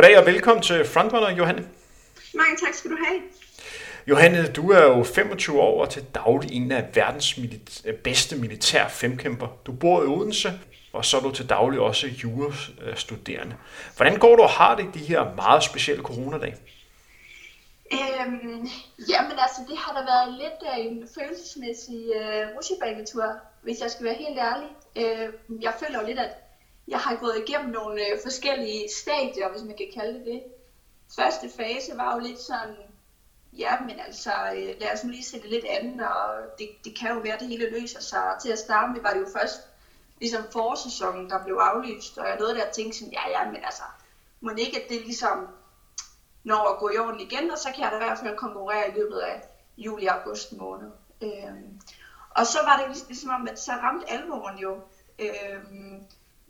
Goddag og velkommen til Frontrunner, Johanne. Mange tak skal du have. Johanne, du er jo 25 år og til daglig en af verdens milita- bedste militær femkæmper. Du bor i Odense, og så er du til daglig også jurastuderende. Hvordan går du og har det de her meget specielle coronadage? Øhm, jamen altså, det har da været lidt af en følelsesmæssig øh, rutsjebanetur, hvis jeg skal være helt ærlig. Øh, jeg føler jo lidt, at jeg har gået igennem nogle øh, forskellige stadier, hvis man kan kalde det det. Første fase var jo lidt sådan, ja, men altså, øh, lad os nu lige se det lidt andet, og det, det kan jo være, at det hele løser sig. Til at starte med var det jo først ligesom forsæsonen, der blev aflyst, og jeg nåede der at tænke sådan, ja, ja, men altså, må ikke, at det ligesom når at gå i orden igen, og så kan jeg da i hvert fald konkurrere i løbet af juli og august måned. Øh, og så var det ligesom, ligesom om, at så ramte alvoren jo. Øh,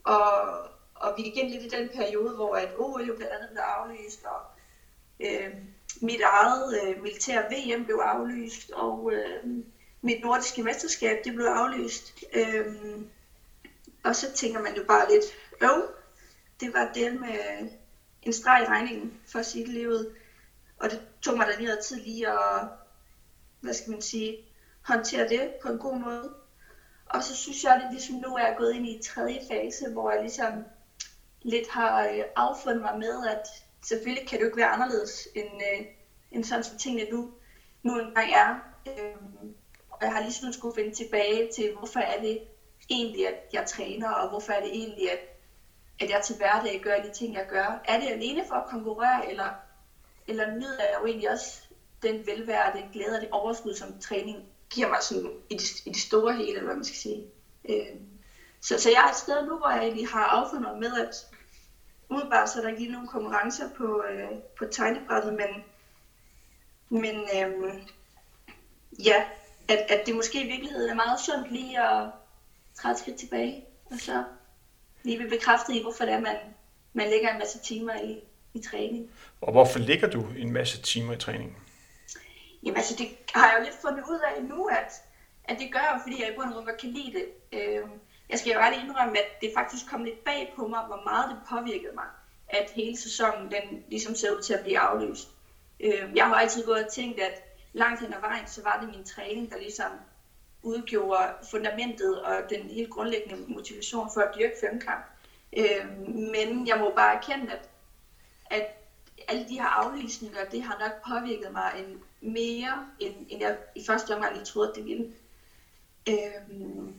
og, og vi gik ind lidt i den periode, hvor at OL jo blandt andet blev aflyst, og øh, mit eget øh, militær VM blev aflyst, og øh, mit nordiske mesterskab det blev aflyst. Øh, og så tænker man jo bare lidt, øv, det var det med en streg i regningen for sit livet. Og det tog mig da lige noget tid lige at, hvad skal man sige, håndtere det på en god måde. Og så synes jeg, at det ligesom nu er gået ind i tredje fase, hvor jeg ligesom lidt har øh, affundet mig med, at selvfølgelig kan det jo ikke være anderledes, end, øh, end sådan som tingene nu, nu engang er. Øh, og jeg har ligesom skulle finde tilbage til, hvorfor er det egentlig, at jeg træner, og hvorfor er det egentlig, at, at jeg til hverdag gør de ting, jeg gør. Er det alene for at konkurrere, eller, eller nyder jeg jo egentlig også den velvære, den glæde og det overskud, som træning giver mig sådan i det, i det store hele, eller hvad man skal sige. Øh, så, så jeg er et sted nu, hvor jeg egentlig har affundet med, at umiddelbart så er der ikke lige nogen konkurrencer på, øh, på tegnebrættet, men, men øh, ja, at, at det måske i virkeligheden er meget sundt lige at træde skridt tilbage, og så lige blive bekræftet i, hvorfor det er, man, man lægger en masse timer i, i træning. Og hvorfor ligger du en masse timer i træning? Jamen altså, det har jeg jo lidt fundet ud af nu, at, at det gør jeg, fordi jeg i bund og grund godt kan lide det. Øh, jeg skal jo ret indrømme, at det faktisk kom lidt bag på mig, hvor meget det påvirkede mig, at hele sæsonen den ligesom ser ud til at blive aflyst. Øh, jeg har altid gået og tænkt, at langt hen ad vejen, så var det min træning, der ligesom udgjorde fundamentet og den helt grundlæggende motivation for at dyrke femkamp. Øh, men jeg må bare erkende, at, at alle de her aflysninger, det har nok påvirket mig en mere, end, end jeg i første omgang lige troede, det ville. Øhm,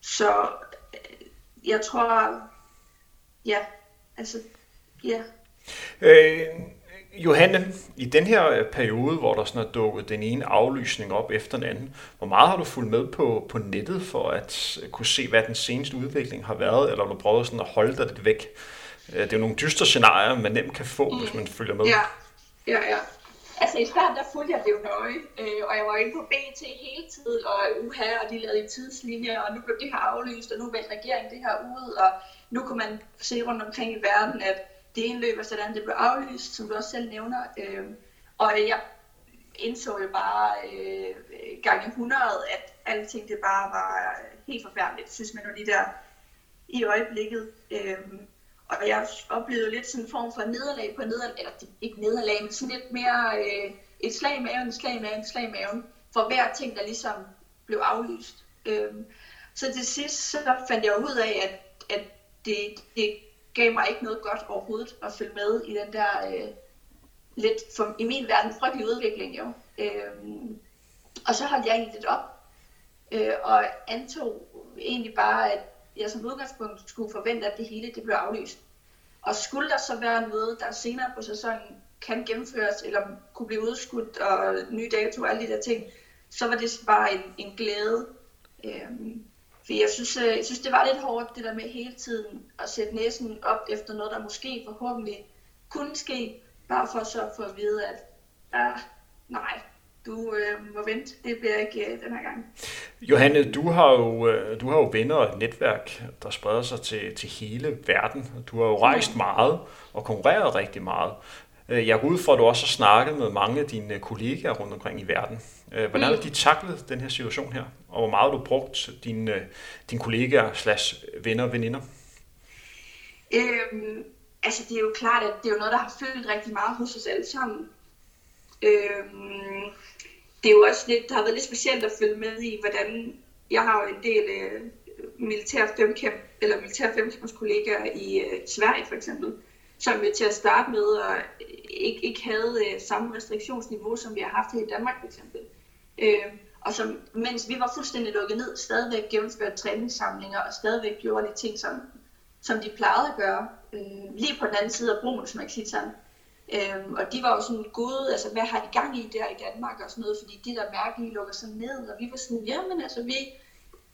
så øh, jeg tror, ja, altså, ja. Øh, Johanne, i den her periode, hvor der sådan er dukket den ene aflysning op efter den anden, hvor meget har du fulgt med på, på nettet for at kunne se, hvad den seneste udvikling har været, eller har du prøvet sådan at holde dig lidt væk? Øh, det er jo nogle dystre scenarier, man nemt kan få, mm. hvis man følger med. Ja, ja, ja. Altså i starten, der fulgte jeg det jo nøje, øh, og jeg var inde på BT hele tiden, og uha, og de lavede tidslinjer, og nu blev det her aflyst, og nu valgte regeringen det her ud, og nu kunne man se rundt omkring i verden, at det ene løb og sådan, det blev aflyst, som du også selv nævner. Øh, og jeg indså jo bare øh, gange 100, at alting det bare var helt forfærdeligt, synes man jo lige der i øjeblikket. Øh, og jeg oplevede lidt sådan en form for nederlag på nederlag, eller ikke nederlag, men sådan lidt mere øh, et slag i maven, et slag i maven, et slag i maven, for hver ting, der ligesom blev aflyst. Øh, så til sidst så fandt jeg ud af, at, at det, det gav mig ikke noget godt overhovedet at følge med i den der øh, lidt, for, i min verden, frygtelig udvikling jo. Øh, og så holdt jeg egentlig lidt op, øh, og antog egentlig bare, at jeg som udgangspunkt skulle forvente, at det hele det blev aflyst. Og skulle der så være noget, der senere på sæsonen kan gennemføres, eller kunne blive udskudt, og nye datoer og alle de der ting, så var det bare en, en glæde. Øhm, for jeg synes, øh, jeg synes, det var lidt hårdt, det der med hele tiden at sætte næsen op efter noget, der måske forhåbentlig kunne ske, bare for så at få at vide, at ah, nej, du øh, må vente, det bliver ikke øh, den her gang. Johanne, du har jo, øh, du har jo venner og et netværk, der spreder sig til, til hele verden. Du har jo rejst meget og konkurreret rigtig meget. Øh, jeg går ud fra, at du også har snakket med mange af dine kollegaer rundt omkring i verden. Øh, hvordan har mm. de taklet den her situation her? Og hvor meget har du brugt dine, dine kollegaer slash venner og veninder? Øhm, altså det er jo klart, at det er jo noget, der har fyldt rigtig meget hos os alle sammen. Øhm, det er jo også lidt, det har været lidt specielt at følge med i, hvordan jeg har jo en del øh, militær femkamp, eller militær kollegaer i øh, Sverige for eksempel, som vi til at starte med og ikke, ikke havde øh, samme restriktionsniveau, som vi har haft her i Danmark for eksempel. Øh, og som, mens vi var fuldstændig lukket ned, stadigvæk gennemførte træningssamlinger og stadigvæk gjorde de ting, som, som de plejede at gøre, øh, lige på den anden side af broen, som man kan sige sådan. Øhm, og de var jo sådan gode, altså hvad har de gang i der i Danmark og sådan noget, fordi de der mærkelige lukker sig ned, og vi var sådan, jamen altså vi,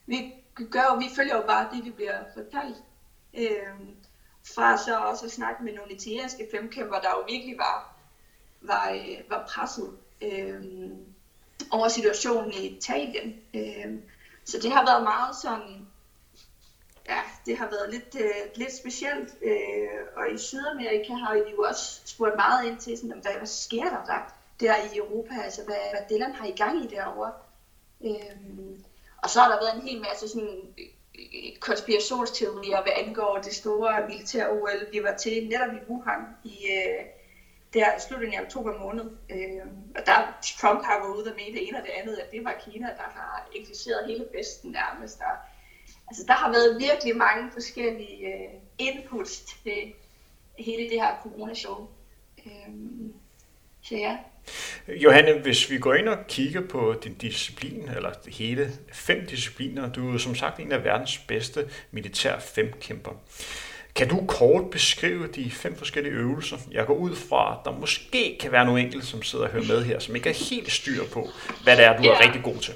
vi gør vi følger jo bare det, vi bliver fortalt. Øhm, fra så også at snakke med nogle italienske femkæmper, der jo virkelig var, var, øh, var presset øhm, over situationen i Italien. Øhm, så det har været meget sådan, ja, det har været lidt, øh, lidt specielt. Øh, og i Sydamerika har I jo også spurgt meget ind til, sådan, hvad, hvad sker der der, der i Europa? Altså, hvad, hvad Dylan har i gang i derovre? Øh, og så har der været en hel masse sådan, øh, konspirationsteorier, hvad angår det store militær OL, vi var til netop i Wuhan i øh, der slutningen af oktober måned. Øh, og der Trump har været ude og mene det ene og det andet, at det var Kina, der har inficeret hele Vesten nærmest. der altså, der har været virkelig mange forskellige øh, inputs til hele det her corona-show. Øhm, så ja. Johanne, hvis vi går ind og kigger på din disciplin, eller hele fem discipliner, du er jo som sagt en af verdens bedste militær femkæmper. Kan du kort beskrive de fem forskellige øvelser? Jeg går ud fra, at der måske kan være nogle enkelte, som sidder og hører med her, som ikke er helt styr på, hvad det er, du ja. er rigtig god til.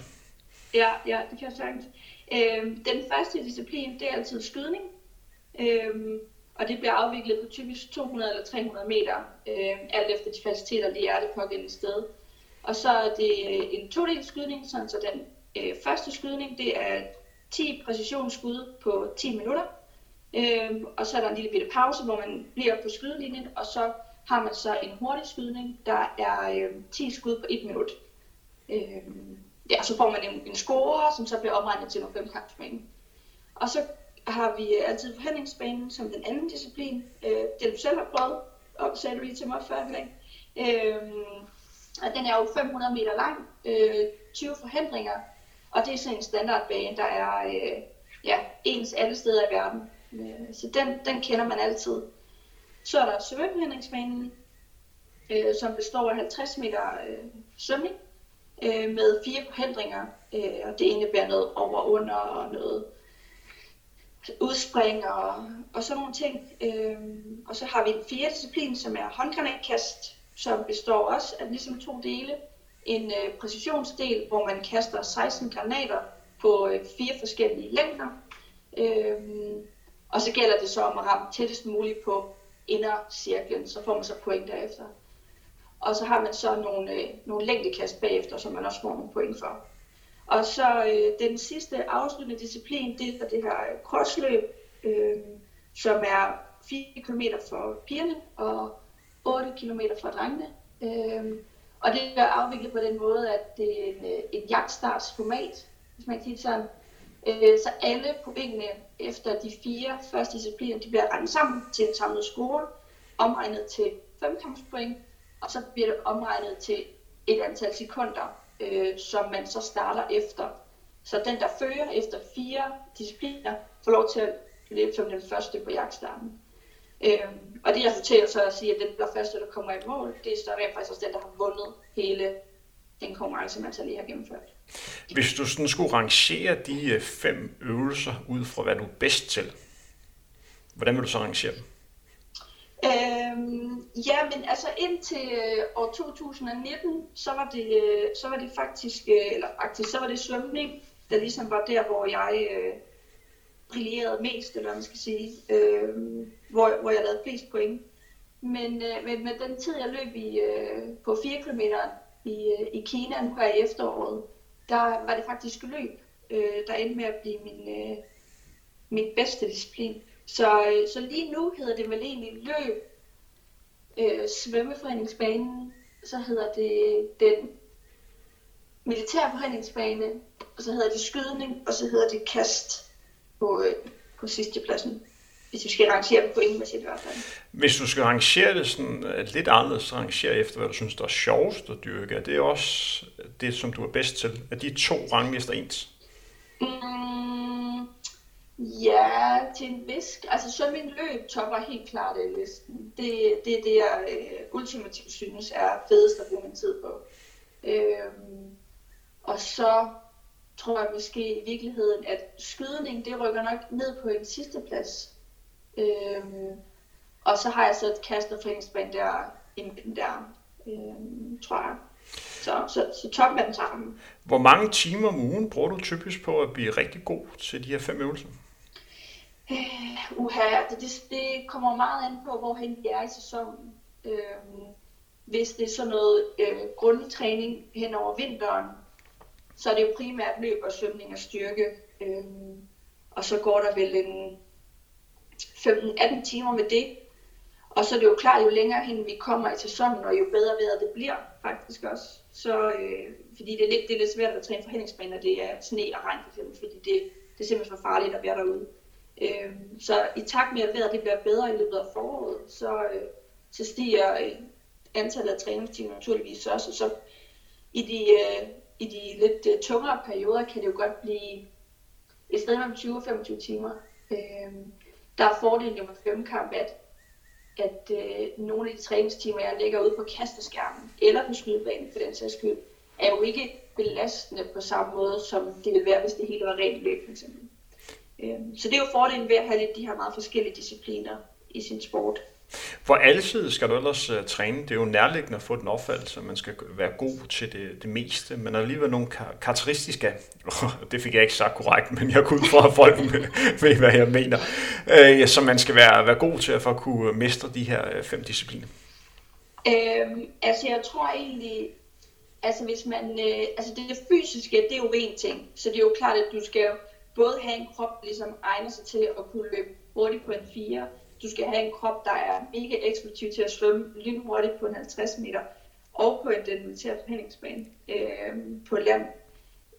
Ja, ja, det kan jeg sagtens. Øh, den første disciplin, det er altid skydning. Øh, og det bliver afviklet på typisk 200 eller 300 meter, øh, alt efter de faciliteter, det er det pågældende sted. Og så er det øh, en todelt skydning, sådan så den øh, første skydning, det er 10 præcisionsskud på 10 minutter. Øh, og så er der en lille bitte pause, hvor man bliver på skydelinjen, og så har man så en hurtig skydning, der er øh, 10 skud på 1 minut. Øh, ja, så får man en, en score, som så bliver opregnet til nummer 5 kampsbanen. Og så har vi altid forhandlingsbanen som den anden disciplin. Øh, det du selv har prøvet, og sagde du lige til mig før, Henrik. Øh, og den er jo 500 meter lang, øh, 20 forhindringer, og det er sådan en standardbane, der er øh, ja, ens alle steder i verden. Øh, så den, den kender man altid. Så er der svømmeforhindringsbanen, øh, som består af 50 meter øh, svømning, øh, med fire forhindringer, øh, og det indebærer noget over under og noget udspring og, og sådan nogle ting. Øh, og så har vi en fjerde disciplin, som er håndgranatkast, som består også af ligesom to dele. En øh, præcisionsdel, hvor man kaster 16 granater på øh, fire forskellige længder. Øh, og så gælder det så om at ramme tættest muligt på indercirklen, så får man så point derefter. Og så har man så nogle, øh, nogle længdekast bagefter, som man også får nogle point for. Og så øh, den sidste afsluttende disciplin, det er det her øh, krossløb, øh, som er 4 km for pigerne og 8 km for drengene. Øh, og det er afviklet på den måde, at det er en, øh, en jagtstartsformat, hvis man kan sige sådan. Øh, så alle pointene efter de fire første discipliner, de bliver regnet sammen til en samlet score, omregnet til femkampspoint, og så bliver det omregnet til et antal sekunder, øh, som man så starter efter. Så den, der fører efter fire discipliner, får lov til at løbe som den første på jagtstarten. Øh, og det resulterer så at sige, at den der første, der kommer i mål, det er så rent faktisk også den, der har vundet hele den konkurrence, man så lige har gennemført. Hvis du sådan skulle rangere de øh, fem øvelser ud fra, hvad du er bedst til, hvordan vil du så rangere dem? Øhm, ja, men altså indtil øh, år 2019, så var det, øh, så var det faktisk, øh, eller faktisk, så var det svømning, der ligesom var der, hvor jeg øh, brillerede mest, eller hvad man skal sige, øh, hvor, hvor jeg lavede flest point. Men øh, med, med den tid, jeg løb i, øh, på 4 km i, øh, i Kina nu her i efteråret, der var det faktisk løb, øh, der endte med at blive min, øh, min bedste disciplin. Så, øh, så lige nu hedder det vel egentlig løb, øh, svømmeforeningsbanen, så hedder det den militære forhandlingsbane, og så hedder det skydning, og så hedder det kast på, øh, på sidste pladsen. hvis vi skal rangere dem pointmæssigt i hvert fald. Hvis du skal rangere det sådan uh, lidt anderledes, rangere efter, hvad du synes, der er sjovest at dyrke, er det også det, som du er bedst til? Er de to ranglister ens? Mm, ja, til en vis... Altså, så min løb topper helt klart af listen. Det, det er det, jeg øh, ultimativt synes er fedest at bruge min tid på. Øhm, og så tror jeg måske i virkeligheden, at skydning, det rykker nok ned på en sidste plads. Øhm, og så har jeg så et kast og foreningsband der inden der, øhm, tror jeg. Så, så, så toppen er den sammen. Hvor mange timer om ugen bruger du typisk på at blive rigtig god til de her fem øvelser? Øh, uha, det, det, det kommer meget an på, hvorhen vi er i sæsonen. Øhm, hvis det er sådan noget øh, grundtræning hen over vinteren, så er det jo primært løb og svømning og styrke. Øhm, og så går der vel en 15-18 timer med det. Og så er det jo klart, jo længere hen vi kommer i sæsonen, og jo bedre vejret det bliver faktisk også. Så, øh, fordi det er, lidt, det er lidt svært at træne forhindringsbaner, når det er sne og regn for eksempel, fordi det, det er simpelthen for farligt at være derude. Øh, så i takt med, at vejret det bliver bedre i løbet af foråret, så, øh, så stiger øh, antallet af træningstimer naturligvis også. Og så i de, øh, i de lidt øh, tungere perioder kan det jo godt blive et sted mellem 20 og 25 timer. Øh, der er fordelen med femkamp, at, at øh, nogle af de træningstimer, jeg lægger ud på kasteskærmen, eller på skydebanen for den sags skyld, er jo ikke belastende på samme måde, som det ville være, hvis det hele var rent løb, for eksempel. Øh, så det er jo fordelen ved at have lidt de her meget forskellige discipliner i sin sport. Hvor altid skal du ellers uh, træne? Det er jo nærliggende at få den opfattelse, at man skal være god til det, det meste, men alligevel nogle kar- karakteristiske, oh, det fik jeg ikke sagt korrekt, men jeg kunne for at folk ved, hvad jeg mener, uh, som man skal være, være god til for at kunne mestre de her fem discipliner. Øhm, altså jeg tror egentlig, altså hvis man, øh, altså det fysiske, det er jo en ting, så det er jo klart, at du skal både have en krop, der ligesom egner sig til at kunne løbe hurtigt på en 4, du skal have en krop, der er mega eksplosiv til at svømme lynhurtigt på en 50 meter, og på en den militære forhandlingsbane øh, på land.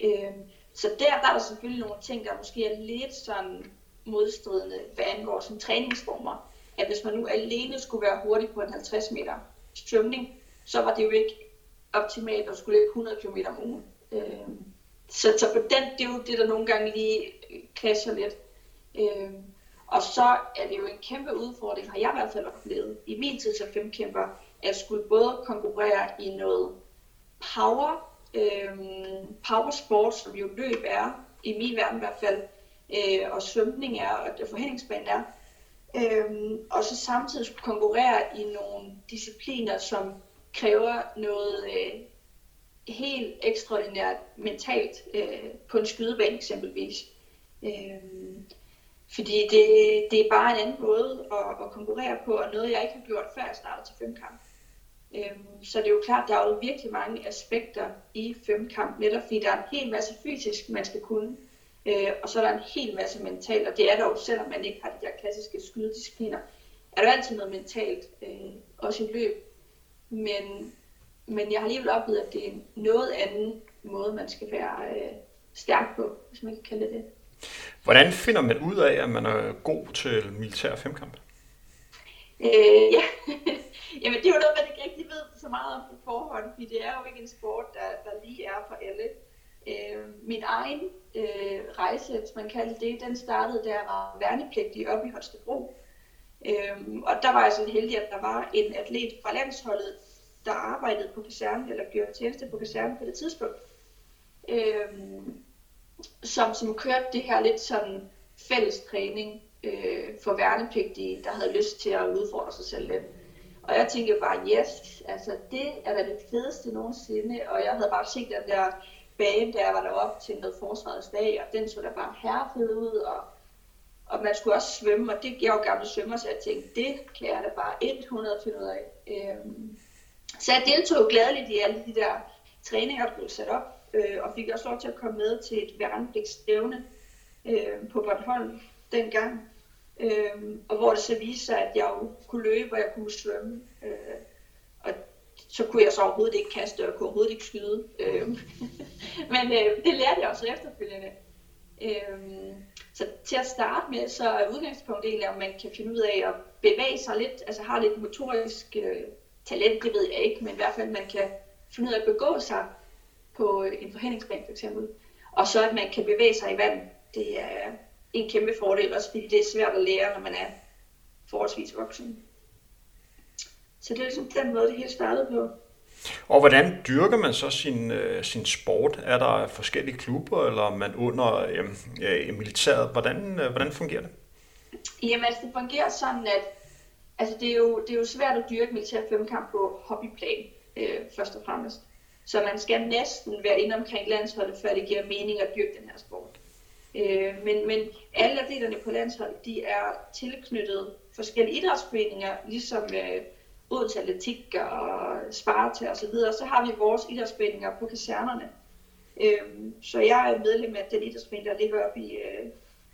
Øh, så der, der er der selvfølgelig nogle ting, der måske er lidt sådan modstridende, hvad angår som træningsformer. At hvis man nu alene skulle være hurtig på en 50 meter svømning, så var det jo ikke optimalt at skulle løbe 100 km om ugen. Øh, så, så på den, det er jo det, der nogle gange lige clasher lidt. Øh, og så er det jo en kæmpe udfordring, har jeg i hvert fald oplevet i min tid som femkæmper, at skulle både konkurrere i noget power, øhm, power sport, som jo løb er, i min verden i hvert fald, øh, og svømning er, og forhændingsbanen er, øhm, og så samtidig skulle konkurrere i nogle discipliner, som kræver noget øh, helt ekstraordinært mentalt øh, på en skydebane eksempelvis. Øh, fordi det, det er bare en anden måde at, at konkurrere på, og noget jeg ikke har gjort før jeg startede til femkamp. Øhm, så det er jo klart, der er jo virkelig mange aspekter i femkamp, netop fordi der er en hel masse fysisk, man skal kunne. Øh, og så er der en hel masse mentalt, og det er der jo, selvom man ikke har de der klassiske skydediscipliner, er der altid noget mentalt, øh, også i løb. Men, men jeg har alligevel oplevet, at det er noget anden måde, man skal være øh, stærk på, hvis man kan kalde det det. Hvordan finder man ud af, at man er god til militær femkamp? Øh, ja, Jamen, det er jo noget, man ikke rigtig ved så meget om på forhånd, fordi det er jo ikke en sport, der, der lige er for alle. Øh, min egen øh, rejse, hvis man kalder det, den startede, da jeg var værnepligtig oppe i Holstebro. Øh, og der var jeg så heldig, at der var en atlet fra landsholdet, der arbejdede på kasernen, eller gjorde tjeneste på kasernen på det tidspunkt. Øh, som, som kørte det her lidt sådan fælles træning øh, for værnepligtige, der havde lyst til at udfordre sig selv lidt. Og jeg tænkte bare, yes, altså det er da det fedeste nogensinde, og jeg havde bare set den der bane, der var deroppe til noget forsvarets dag, og den så da bare herrefed ud, og, og man skulle også svømme, og det jeg gamle svømmer, så jeg tænkte, det kan jeg da bare 100 finde ud af. Øhm, så jeg deltog gladeligt i alle de der træninger, der blev sat op, øh, og fik også lov til at komme med til et værnepligtsstævne øh, på Bornholm dengang. Øh, og hvor det så viste sig, at jeg jo kunne løbe, og jeg kunne svømme. Øh, og så kunne jeg så overhovedet ikke kaste, og jeg kunne overhovedet ikke skyde. Øh, men øh, det lærte jeg også efterfølgende. Øh, Så til at starte med, så er udgangspunktet egentlig, om man kan finde ud af at bevæge sig lidt, altså har lidt motorisk øh, talent, det ved jeg ikke, men i hvert fald man kan finde ud af at begå sig på en forhændingsbane for eksempel. Og så at man kan bevæge sig i vand, det er en kæmpe fordel, også fordi det er svært at lære, når man er forholdsvis voksen. Så det er ligesom den måde, det hele startede på. Og hvordan dyrker man så sin, øh, sin sport? Er der forskellige klubber, eller er man under øh, øh, militæret? Hvordan, øh, hvordan fungerer det? Jamen altså, det fungerer sådan, at altså, det, er jo, det er jo svært at dyrke militær femkamp på hobbyplan, øh, først og fremmest. Så man skal næsten være inde omkring landsholdet, før det giver mening at dyrke den her sport. Øh, men, men alle atleterne på landsholdet, de er tilknyttet forskellige idrætsforeninger, ligesom øh, Odense Atletik og Sparta og så videre. Så har vi vores idrætsforeninger på kasernerne. Øh, så jeg er medlem af den idrætsforening, der ligger oppe i, øh,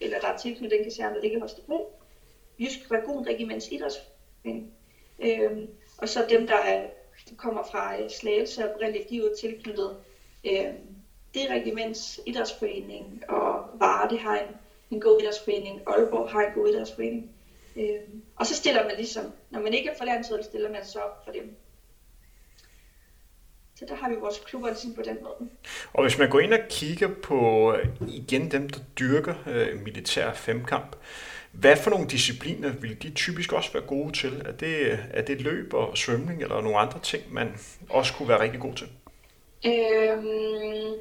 eller der er tilknyttet den kaserne, der ligger hos Holstebro. Jysk Dragon Regiments Idrætsforening. Øh, og så dem, der er, kommer fra øh, Slagelse og religivet er tilknyttet Øhm, det regiments idrætsforening, og Varde har en, en god idrætsforening, Aalborg har en god idrætsforening. Øhm, og så stiller man ligesom, når man ikke er for landsholdet, stiller man så op for dem. Så der har vi vores klubber ligesom på den måde. Og hvis man går ind og kigger på øh, igen dem, der dyrker øh, militær femkamp, hvad for nogle discipliner vil de typisk også være gode til? Er det, er det løb og svømning eller nogle andre ting, man også kunne være rigtig god til? Øhm,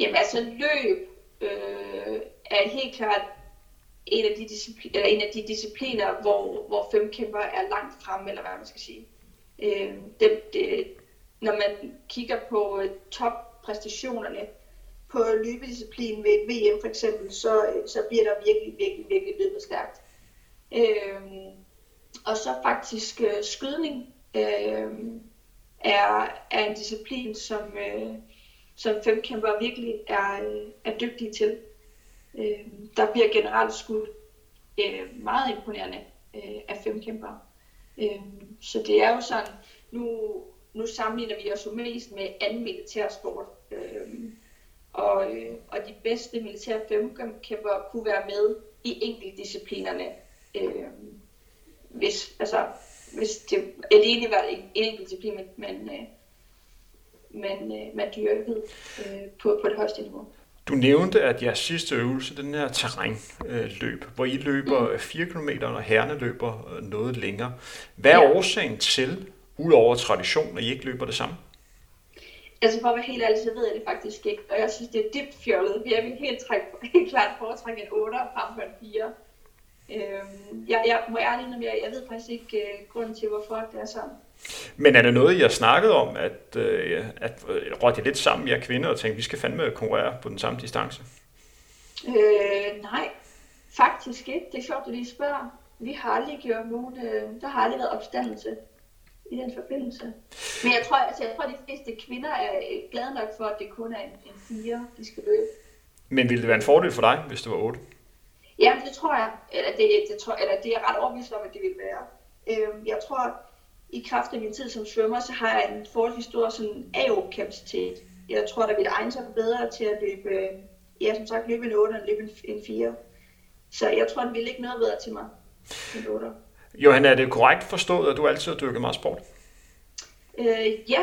jamen altså løb øh, er helt klart en af de, discipliner, eller en af de discipliner, hvor, hvor femkæmper er langt fremme, eller hvad man skal sige. Øh, det, det, når man kigger på øh, toppræstationerne på løbedisciplinen ved et VM for eksempel, så, øh, så bliver der virkelig, virkelig, virkelig løbet stærkt. Øh, og så faktisk øh, skydning øh, er, er en disciplin, som, øh, som femkæmper virkelig er, øh, er dygtige til. Øh, der bliver generelt skudt øh, meget imponerende øh, af femkæmpere. Øh, så det er jo sådan, nu, nu sammenligner vi os jo mest med anden militærsport. Øh, og, øh, og de bedste militære femkæmpere kunne være med i enkeltdisciplinerne. Øh, hvis, altså, hvis det alene var en, en enkelt disciplin, men, men, øh, øh, man dyrkede øh, på, på det højeste niveau. Du nævnte, at jeres sidste øvelse, den her terrænløb, hvor I løber mm. 4 km, og herrene løber noget længere. Hvad er ja. årsagen til, udover tradition, at I ikke løber det samme? Altså for at være helt ærlig, så ved jeg det faktisk ikke, og jeg synes, det er dybt fjollet. Jeg vil helt, træk, helt klart foretrække en 8 frem for en 4. Øhm, jeg, jeg må ærligt indrømme, jeg, jeg ved faktisk ikke uh, grunden til, hvorfor det er sådan. Men er det noget, I har snakket om, at, uh, at uh, rådte lidt sammen, jer kvinder, og tænkte, vi skal fandme konkurrere på den samme distance? Øh, nej, faktisk ikke. Det er sjovt, at du lige spørger. Vi har aldrig gjort nogen, uh, der har aldrig været opstandelse i den forbindelse. Men jeg tror, altså, jeg tror, at de fleste kvinder er glade nok for, at det kun er en, en fire, de skal løbe. Men ville det være en fordel for dig, hvis det var otte? Ja, det tror jeg. Eller det, det, tror, eller det er ret overbevist om, at det vil være. Øhm, jeg tror, i kraft af min tid som svømmer, så har jeg en forholdsvis stor sådan AO-kapacitet. Jeg tror, der vil egne sig bedre til at løbe, ja, som sagt, løbe en 8 og løbe en, en 4. Så jeg tror, det vil ikke noget bedre til mig end 8. Johan, er det korrekt forstået, at du altid har dyrket meget sport? Øh, ja,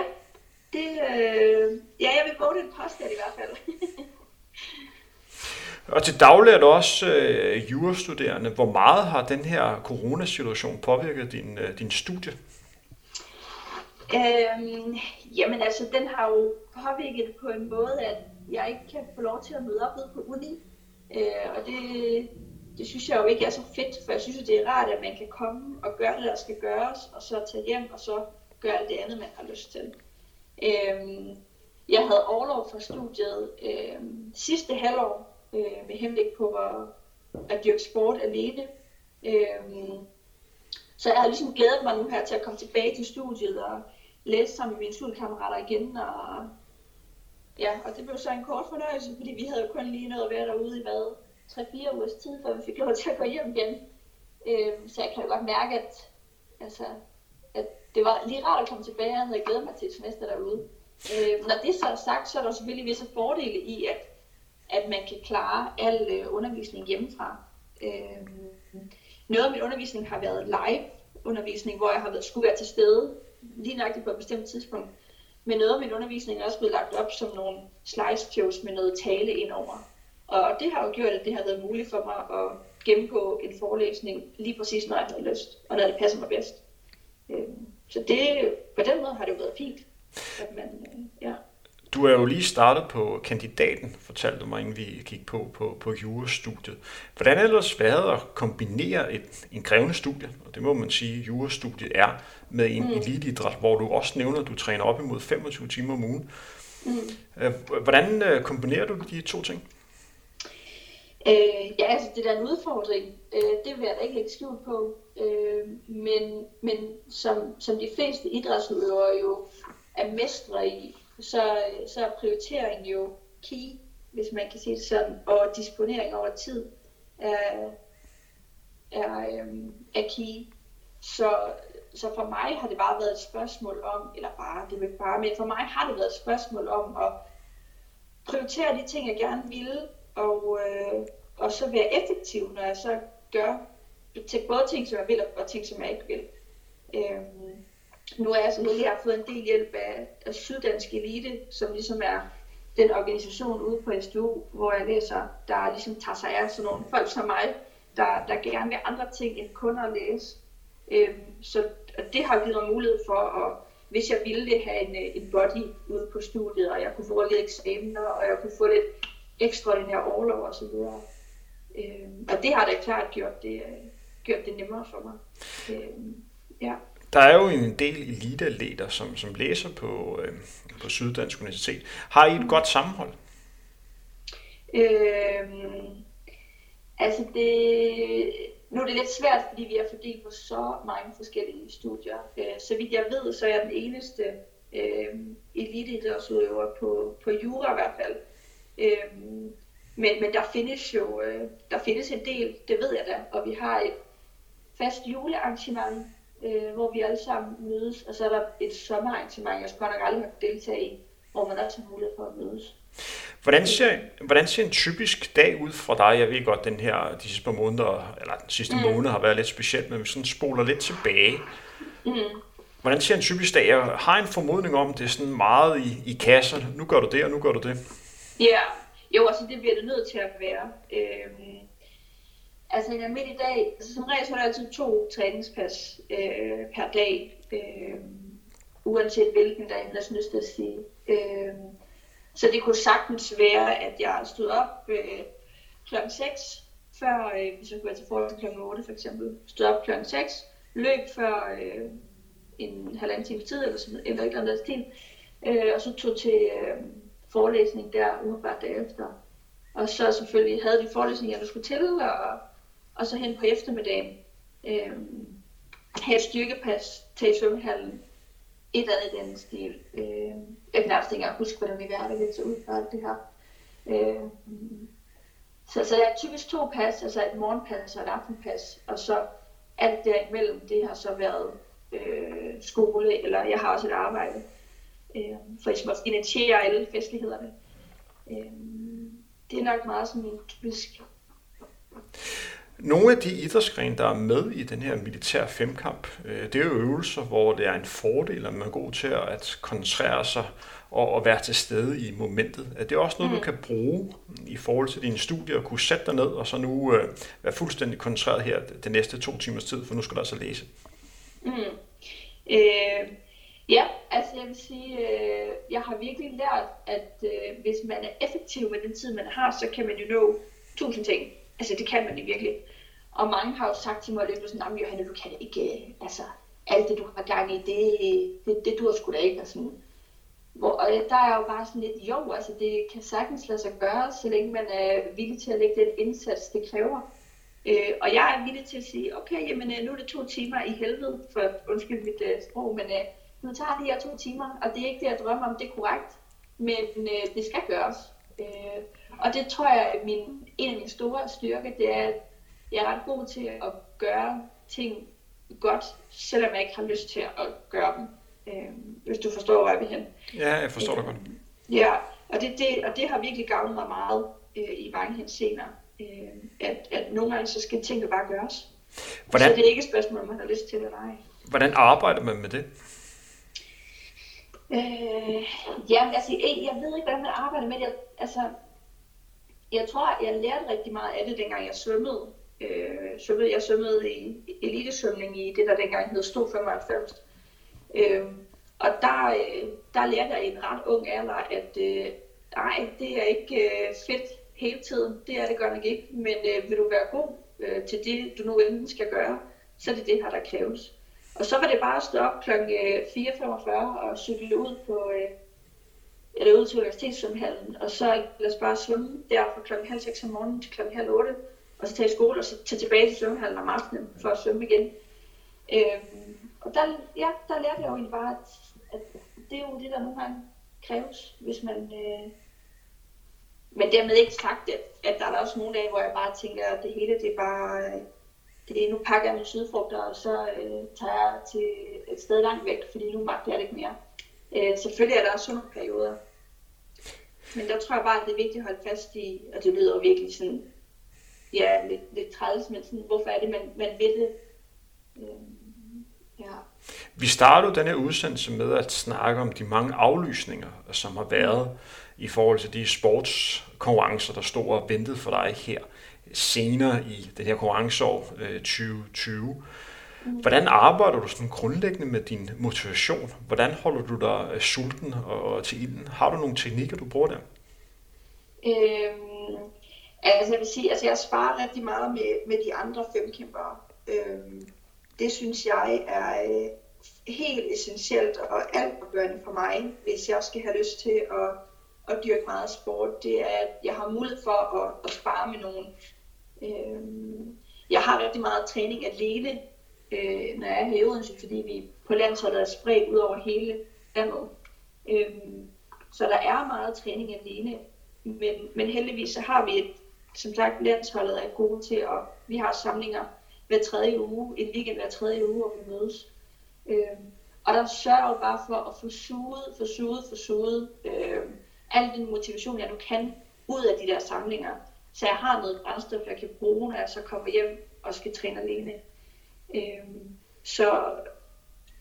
det, øh, ja, jeg vil våge den påstand i hvert fald. Og til daglig er du også øh, jurastuderende. Hvor meget har den her coronasituation påvirket din, øh, din studie? Øhm, jamen altså, den har jo påvirket det på en måde, at jeg ikke kan få lov til at møde op på uni. Øh, og det, det synes jeg jo ikke er så fedt, for jeg synes, jo, det er rart, at man kan komme og gøre det, der skal gøres, og så tage hjem, og så gøre alt det andet, man har lyst til. Øhm, jeg havde overlov fra studiet øhm, sidste halvår, øh, med henblik på at, at dyrke sport alene. Øhm, så jeg har ligesom glædet mig nu her til at komme tilbage til studiet og læse sammen med mine studiekammerater igen. Og, ja, og det blev så en kort fornøjelse, fordi vi havde jo kun lige noget at være derude i hvad, 3-4 ugers tid, før vi fik lov til at gå hjem igen. Øh, så jeg kan jo godt mærke, at, altså, at det var lige rart at komme tilbage, og havde glædet mig til et semester derude. Øh, når det så er sagt, så er der selvfølgelig visse fordele i, at at at man kan klare al øh, undervisning hjemmefra. Øh, noget af min undervisning har været live undervisning, hvor jeg har været, skulle være til stede lige nøjagtigt på et bestemt tidspunkt. Men noget af min undervisning er også blevet lagt op som nogle slideshows med noget tale indover. Og det har jo gjort, at det har været muligt for mig at gennemgå en forelæsning lige præcis, når jeg havde lyst, og når det passer mig bedst. Øhm, så det, på den måde har det jo været fint, at man, øh, ja. Du er jo lige startet på kandidaten, fortalte du mig, inden vi gik på, på, på jurastudiet. Hvordan er det ellers været at kombinere et, en krævende studie, og det må man sige, jurastudiet er, med en mm. eliteidræt, hvor du også nævner, at du træner op imod 25 timer om ugen. Mm. Hvordan øh, kombinerer du de to ting? Øh, ja, altså det der er en udfordring, øh, det vil jeg da ikke lægge skjul på. Øh, men men som, som de fleste idrætsudøvere jo er mestre i, så, så er prioritering jo key, hvis man kan sige det sådan, og disponering over tid er, er, øhm, er key. Så, så for mig har det bare været et spørgsmål om, eller bare, det vil bare, men for mig har det været et spørgsmål om at prioritere de ting, jeg gerne ville, og, øh, og så være effektiv, når jeg så gør til både ting, som jeg vil, og ting, som jeg ikke vil. Øhm, nu er jeg så heldig, at jeg har fået en del hjælp af, af Syddansk Elite, som ligesom er den organisation ude på SDU, hvor jeg læser, der ligesom tager sig af sådan nogle folk som mig, der, der gerne vil andre ting end kun at læse. Øhm, så det har givet mig mulighed for at, hvis jeg ville det, have en, øh, en body ude på studiet, og jeg kunne få lidt eksamener, og jeg kunne få lidt ekstraordinær overlov og så videre. Øhm, og det har da klart gjort det, gjort det nemmere for mig. Øhm, ja. Der er jo en del eliteatleter, som, som læser på, øh, på Syddansk Universitet. Har I et godt sammenhold? Øhm, altså det, nu er det lidt svært, fordi vi er fordelt på så mange forskellige studier. Øh, så vidt jeg ved, så er jeg den eneste øh, eliteidrætsudøver på, på jura i hvert fald. Øh, men, men der findes jo øh, der findes en del, det ved jeg da, og vi har et fast julearrangement, øh, hvor vi alle sammen mødes, og så er der et sommerarrangement, jeg skulle nok aldrig have deltage i, hvor man også har mulighed for at mødes. Hvordan ser, hvordan ser en typisk dag ud for dig? Jeg ved godt, den her, de sidste par måneder, eller den sidste mm. måned har været lidt specielt, men vi sådan spoler lidt tilbage. Mm. Hvordan ser en typisk dag? Jeg har en formodning om, det er sådan meget i, i kasser. Nu gør du det, og nu gør du det. Ja, yeah. jo, altså det bliver det nødt til at være. Øhm, Altså en almindelig dag, altså som regel så er der altid to træningspas øh, per dag, øh, uanset hvilken dag, jeg synes det at sige. Øh, så det kunne sagtens være, at jeg stod op øh, klokken 6, før, øh, hvis jeg skulle være til forhold til klokken 8 for eksempel, stod op klokken 6, løb før øh, en halvanden time tid, eller, sådan, eller et eller andet stil, øh, og så tog til øh, forelæsning der umiddelbart derefter. Og så selvfølgelig havde de forelæsninger, du skulle til, og og så hen på eftermiddagen øh, have et styrkepas til i svømmehallen, et eller andet i den stil. Øh, jeg kan nærmest ikke huske, hvordan vi var, det så ud for alt det her. Øh, så, så jeg er typisk to pas, altså et morgenpas og et aftenpas, og så alt derimellem, det har så været øh, skole, eller jeg har også et arbejde, øh, for jeg skal initiere alle festlighederne. Øh, det er nok meget sådan en typisk nogle af de idrætsgrene, der er med i den her militær femkamp, øh, det er jo øvelser, hvor det er en fordel, at man er god til at koncentrere sig og at være til stede i momentet. Er det også noget, mm. du kan bruge i forhold til dine studier, og kunne sætte dig ned og så nu øh, være fuldstændig koncentreret her de næste to timers tid, for nu skal du altså læse? Mm. Øh, ja, altså jeg vil sige, øh, jeg har virkelig lært, at øh, hvis man er effektiv med den tid, man har, så kan man jo nå tusind ting. Altså det kan man jo virkelig. Og mange har jo sagt til mig løbet sådan, at Johanne, du kan ikke, øh, altså alt det du har gang i, det, det, det dur sgu da ikke. Og, sådan. Hvor, og der er jo bare sådan lidt, jo, altså det kan sagtens lade sig gøre, så længe man er villig til at lægge den indsats, det kræver. Øh, og jeg er villig til at sige, okay, jamen øh, nu er det to timer i helvede, for undskyld mit øh, sprog, men øh, nu tager det her to timer, og det er ikke det, jeg drømmer om, det er korrekt, men uh, det skal gøres. Uh, og det tror jeg, at min, en af mine store styrker, det er, at jeg er ret god til at gøre ting godt, selvom jeg ikke har lyst til at gøre dem. Øh, hvis du forstår, hvor jeg vil hen. Ja, jeg forstår det godt. Ja, og det, det, og det har virkelig gavnet mig meget øh, mange hensener. Øh, at, at nogle gange så skal tingene bare gøres. Hvordan? Så det er ikke et spørgsmål, om man har lyst til eller ej. Hvordan arbejder man med det? Øh, jamen, altså, jeg, jeg ved ikke, hvordan man arbejder med det. Altså, jeg tror, jeg lærte rigtig meget af det, dengang jeg svømmede. Øh, svømmede jeg svømmede i elitesvømning i det, der dengang hed Sto 95. Øh, og der, øh, der lærte jeg i en ret ung alder, at øh, nej, det er ikke øh, fedt hele tiden. Det er det godt nok ikke. Men øh, vil du være god øh, til det, du nu enten skal gøre, så er det det her, der kræves. Og så var det bare at stå op kl. 4.45 øh, og cykle ud på øh, eller ud til universitetssvømmehallen, og så lad os bare svømme der fra kl. halv seks om morgenen til kl. halv otte, og så tage i skole, og så tage tilbage til svømmehallen om aftenen for at svømme igen. Øhm, og der, ja, der lærte jeg jo egentlig bare, at, at det er jo det, der nogle gange kræves, hvis man... Øh, men dermed ikke sagt, at, at der er også nogle dage, hvor jeg bare tænker, at det hele, det er bare... Øh er, nu pakker jeg mine sydfrugter, og så øh, tager jeg til et sted langt væk, fordi nu magter jeg det ikke mere. Øh, selvfølgelig er der også sådan nogle perioder. Men der tror jeg bare, at det er vigtigt at holde fast i, og det lyder virkelig sådan, ja, lidt, lidt træls, men sådan, hvorfor er det, man, man vil det? Øh, ja. Vi startede den her udsendelse med at snakke om de mange aflysninger, som har været i forhold til de sportskonkurrencer, der står og ventede for dig her senere i det her konkurrenceår øh, 2020. Hvordan arbejder du sådan grundlæggende med din motivation? Hvordan holder du dig øh, sulten og til ilden? Har du nogle teknikker, du bruger der? Øhm, altså jeg vil sige, altså jeg sparer rigtig meget med, med de andre femkæmpere. Øhm, det synes jeg er øh, helt essentielt og altafgørende for mig, hvis jeg skal have lyst til at, at dyrke meget sport. Det er, at jeg har mulighed for at, at spare med nogen. Øh, jeg har rigtig meget træning alene øh, når jeg er her i Odense, fordi vi på landsholdet er spredt ud over hele landet. Øh, så der er meget træning alene, men, men heldigvis så har vi et, som sagt, landsholdet er gode til, at vi har samlinger hver tredje uge, en weekend hver tredje uge, hvor vi mødes. Øh, og der sørger jo bare for at få suget, få suget, få suget øh, al den motivation, jeg nu kan, ud af de der samlinger. Så jeg har noget brændstof, jeg kan bruge, når jeg så kommer hjem og skal træne alene. Øhm, så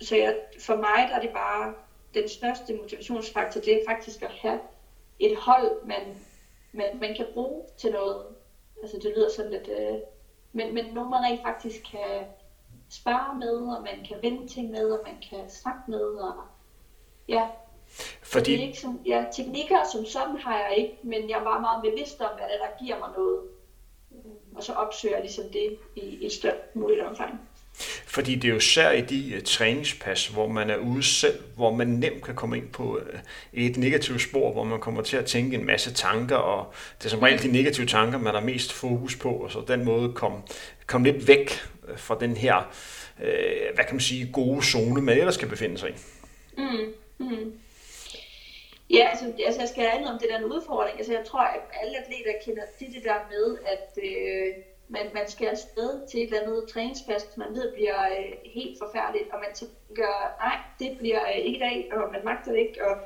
så jeg, for mig der er det bare den største motivationsfaktor, det er faktisk at have et hold, man, man, man kan bruge til noget. Altså det lyder sådan lidt, øh, men, men nogen man rent faktisk kan spare med, og man kan vende ting med, og man kan snakke med, og ja. Fordi... Det ikke som, ja, teknikker som sådan har jeg ikke, men jeg bare meget bevidst om, hvad det er, der giver mig noget. Og så opsøger jeg ligesom det i, et større muligt omfang. Fordi det er jo især i de uh, træningspas, hvor man er ude selv, hvor man nemt kan komme ind på uh, et negativt spor, hvor man kommer til at tænke en masse tanker, og det er som regel de negative tanker, man har mest fokus på, og så den måde komme kom lidt væk uh, fra den her, uh, hvad kan man sige, gode zone, man ellers skal befinde sig i. Mm, mm. Ja, altså, altså jeg skal have om det der en udfordring. Altså jeg tror, at alle atleter kender det, det der med, at øh, man, man skal afsted til et eller andet træningspas, man ved bliver øh, helt forfærdeligt, og man tænker, nej, det bliver øh, ikke i dag, og man magter det ikke, og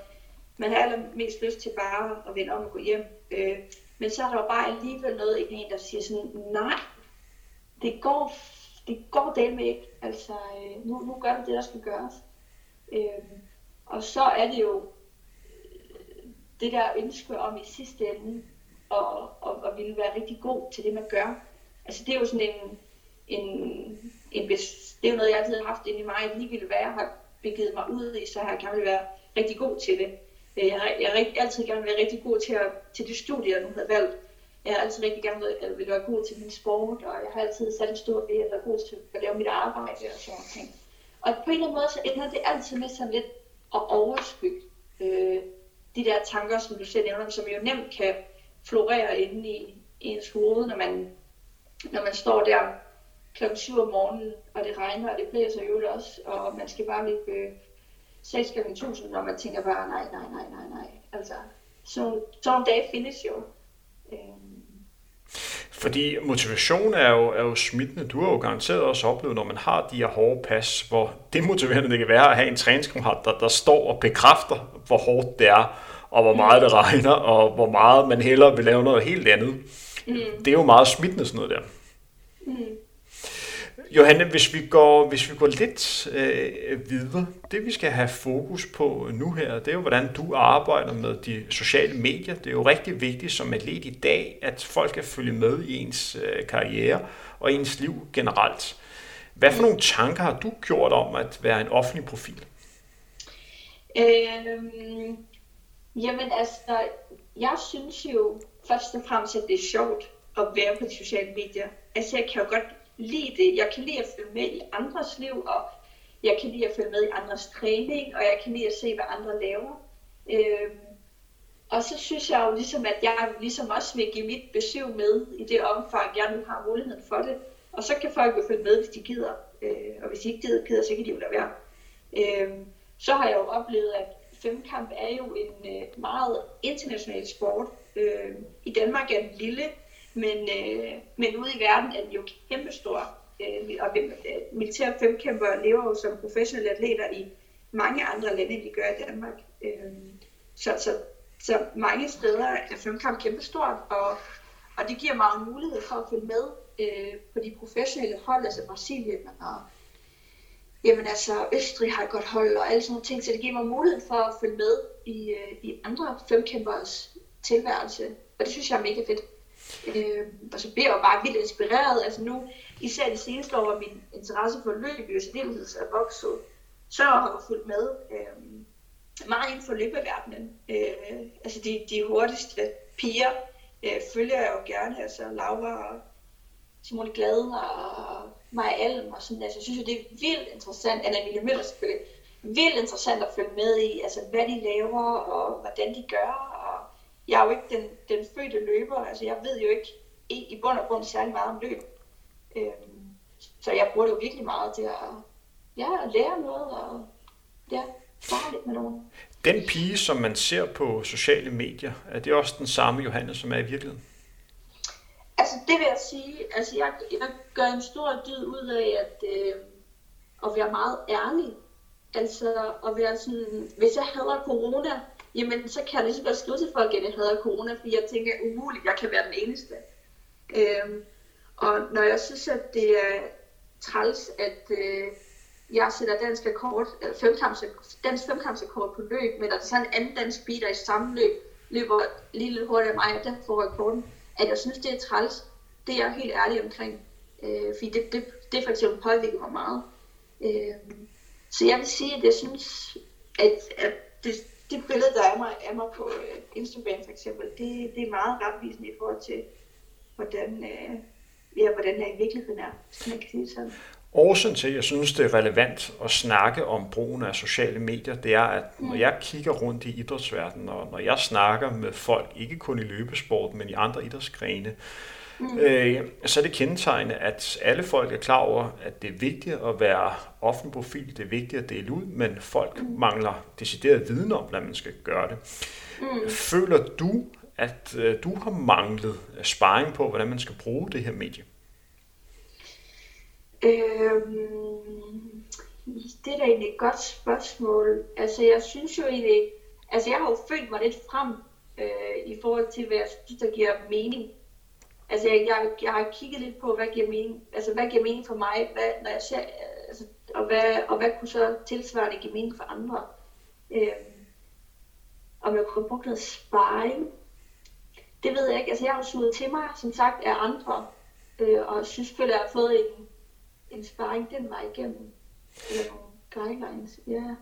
man har allermest lyst til bare at vende om og gå hjem. Øh, men så er der jo bare alligevel noget i en, der siger sådan, nej, det går, det går det med ikke. Altså, øh, nu, nu gør du det, der skal gøres. Øh, og så er det jo det der ønske om i sidste ende, og, og, og ville være rigtig god til det, man gør. Altså det er jo sådan en, en, en det er jo noget, jeg altid har haft inde i mig, at lige ville være, har begivet mig ud i, så har jeg gerne være rigtig god til det. Øh, jeg har, jeg har rigtig, altid gerne været rigtig god til, at, til de studier, jeg nu havde valgt. Jeg har altid rigtig gerne været, at ville være god til min sport, og jeg har altid sat en stor ved at være god til at lave mit arbejde og sådan noget. Og på en eller anden måde, så ender det altid med sådan lidt at overskygge øh, de der tanker, som du selv nævner, som jo nemt kan florere inde i ens hoved, når man når man står der klokken 7 om morgenen, og det regner, og det blæser jo også, og man skal bare løbe øh, 6 gange 1000, og man tænker bare, nej, nej, nej, nej, nej. Altså, sådan, sådan en dag findes jo. Øh, fordi motivation er jo, er jo smittende. Du har jo garanteret også oplevet, når man har de her hårde pas, hvor demotiverende det kan være at have en træningskammerat, der, der står og bekræfter, hvor hårdt det er, og hvor meget det regner, og hvor meget man hellere vil lave noget helt andet Mm. Det er jo meget smittende sådan noget der. Mm. Johanne, hvis vi går, hvis vi går lidt øh, videre, det vi skal have fokus på nu her, det er jo, hvordan du arbejder med de sociale medier. Det er jo rigtig vigtigt som atlet i dag, at folk kan følge med i ens øh, karriere og ens liv generelt. Hvad for nogle tanker har du gjort om at være en offentlig profil? Øhm, jamen altså, jeg synes jo først og fremmest, at det er sjovt at være på de sociale medier. Altså, jeg kan jo godt lide det. Jeg kan lide at følge med i andres liv, og jeg kan lide at følge med i andres træning, og jeg kan lide at se, hvad andre laver. Øhm, og så synes jeg jo ligesom, at jeg ligesom også vil give mit besøg med i det omfang, jeg nu har muligheden for det. Og så kan folk jo følge med, hvis de gider. Øh, og hvis de ikke gider, gider, så kan de jo lade være. Øh, så har jeg jo oplevet, at femkamp er jo en øh, meget international sport. Øh, I Danmark er den lille, men, øh, men ude i verden er den jo kæmpestor. Øh, og øh, militære femkæmper lever jo som professionelle atleter i mange andre lande, end de gør i Danmark. Øh, så, så, så mange steder er femkamp kæmpestort, og, og det giver mig en mulighed for at følge med øh, på de professionelle hold, altså Brasilien og jamen altså, Østrig har et godt hold og alle sådan nogle ting, så det giver mig mulighed for at følge med i, øh, i andre femkæmpers tilværelse, og det synes jeg er mega fedt. Øh, og så bliver jeg bare vildt inspireret, altså nu, især de seneste år, hvor min interesse for løb i særdeleshed er vokset, så har jeg fulgt med øh, meget inden for løbeverdenen. Øh, altså de, de hurtigste piger øh, følger jeg jo gerne, altså Laura og Simone Glade og Maja Alm og sådan. Altså, jeg synes jo, det er vildt interessant, Anna Emilie Møller selvfølgelig, vildt interessant at følge med i, altså hvad de laver og hvordan de gør. Jeg er jo ikke den, den fødte løber, altså jeg ved jo ikke i, i bund og grund særlig meget om løb. Øhm, så jeg bruger det jo virkelig meget til at, ja, at lære noget og ja, spare lidt med nogen. Den pige, som man ser på sociale medier, er det også den samme Johanne, som er i virkeligheden? Altså det vil jeg sige, altså jeg, jeg gør en stor dyd ud af at, øh, at være meget ærlig. Altså at være sådan, hvis jeg hader corona, jamen så kan jeg lige så godt skrive til folk, at jeg hader corona, fordi jeg tænker, umuligt, jeg kan være den eneste. Øhm, og når jeg synes, at det er træls, at øh, jeg sætter dansk rekord, eller øh, femkamps, dansk femkampsrekord på løb, men at der er så en anden dansk beater i samme løb løber lige lidt hurtigere end mig, og får rekorden at jeg synes, det er træls. Det er jeg helt ærlig omkring. Øh, fordi det, det, det for eksempel påvirker mig meget. Øh, så jeg vil sige, at jeg synes, at, at det, det billede, der er mig, er mig på øh, Instagram for eksempel, det, det er meget retvisende i forhold til, hvordan, øh, ja, hvordan jeg i virkeligheden er, hvis man kan sige sådan. Årsagen til, at jeg synes, det er relevant at snakke om brugen af sociale medier, det er, at når mm. jeg kigger rundt i idrætsverdenen, og når jeg snakker med folk, ikke kun i løbesport, men i andre idrætsgrene, mm. øh, så er det kendetegnende, at alle folk er klar over, at det er vigtigt at være offentlig profil, det er vigtigt at dele ud, men folk mm. mangler decideret viden om, hvordan man skal gøre det. Mm. Føler du, at øh, du har manglet sparring på, hvordan man skal bruge det her medie? Øhm, det er da egentlig et godt spørgsmål. Altså, jeg synes jo egentlig, altså jeg har jo følt mig lidt frem øh, i forhold til, hvad jeg synes, der giver mening. Altså, jeg, jeg, jeg har kigget lidt på, hvad giver mening, altså, hvad giver mening for mig, hvad, når jeg ser, altså, og, hvad, og hvad kunne så tilsvarende give mening for andre. Øh, om jeg kunne bruge noget sparring, det ved jeg ikke. Altså, jeg har jo suget til mig, som sagt, af andre, øh, og synes selvfølgelig, at jeg har fået en, en sparring den vej igennem. Eller nogle guidelines, ja.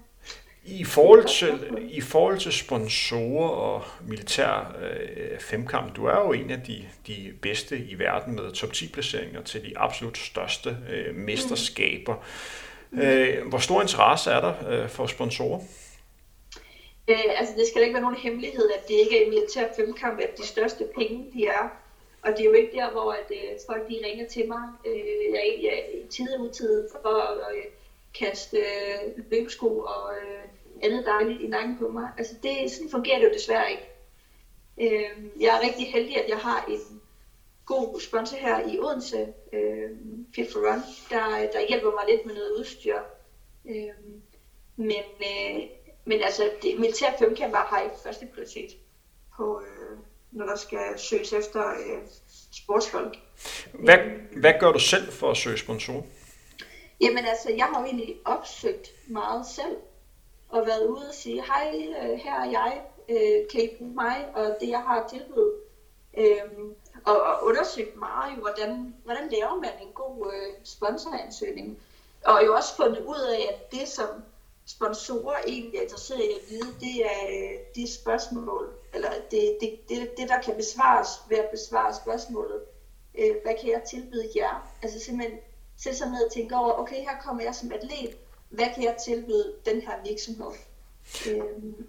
I forhold, til, I forhold til sponsorer og militær øh, femkamp, du er jo en af de, de bedste i verden med top 10 placeringer til de absolut største øh, mesterskaber. Mm. Øh, hvor stor interesse er der øh, for sponsorer? Øh, altså det skal ikke være nogen hemmelighed, at det ikke er i militær femkamp, at de største penge de er og det er jo ikke der, hvor at, øh, folk de ringer til mig. Øh, jeg er i i tid og utid for at øh, kaste øh, løbesko og øh, andet dejligt i nakken på mig. Altså det, sådan fungerer det jo desværre ikke. Øh, jeg er rigtig heldig, at jeg har en god sponsor her i Odense, øh, Fit for Run, der, der hjælper mig lidt med noget udstyr. Øh, men, øh, men altså, det, militær femkamper har ikke første prioritet på, øh, når der skal søges efter øh, sportsfolk. Hvad, hvad gør du selv for at søge sponsorer? Jamen altså, jeg har jo egentlig opsøgt meget selv, og været ude og sige, hej, øh, her er jeg, øh, kan I bruge mig, og det jeg har tilbudt. Øhm, og, og undersøgt meget, hvordan, hvordan laver man en god øh, sponsoransøgning. Og jo også fundet ud af, at det som sponsorer egentlig er interesseret i at vide, det er øh, de spørgsmål, eller det, det, det, det, der kan besvares ved at besvare spørgsmålet. Øh, hvad kan jeg tilbyde jer? Altså simpelthen sætte sig ned og tænke over, okay, her kommer jeg som atlet, hvad kan jeg tilbyde den her virksomhed? Øh,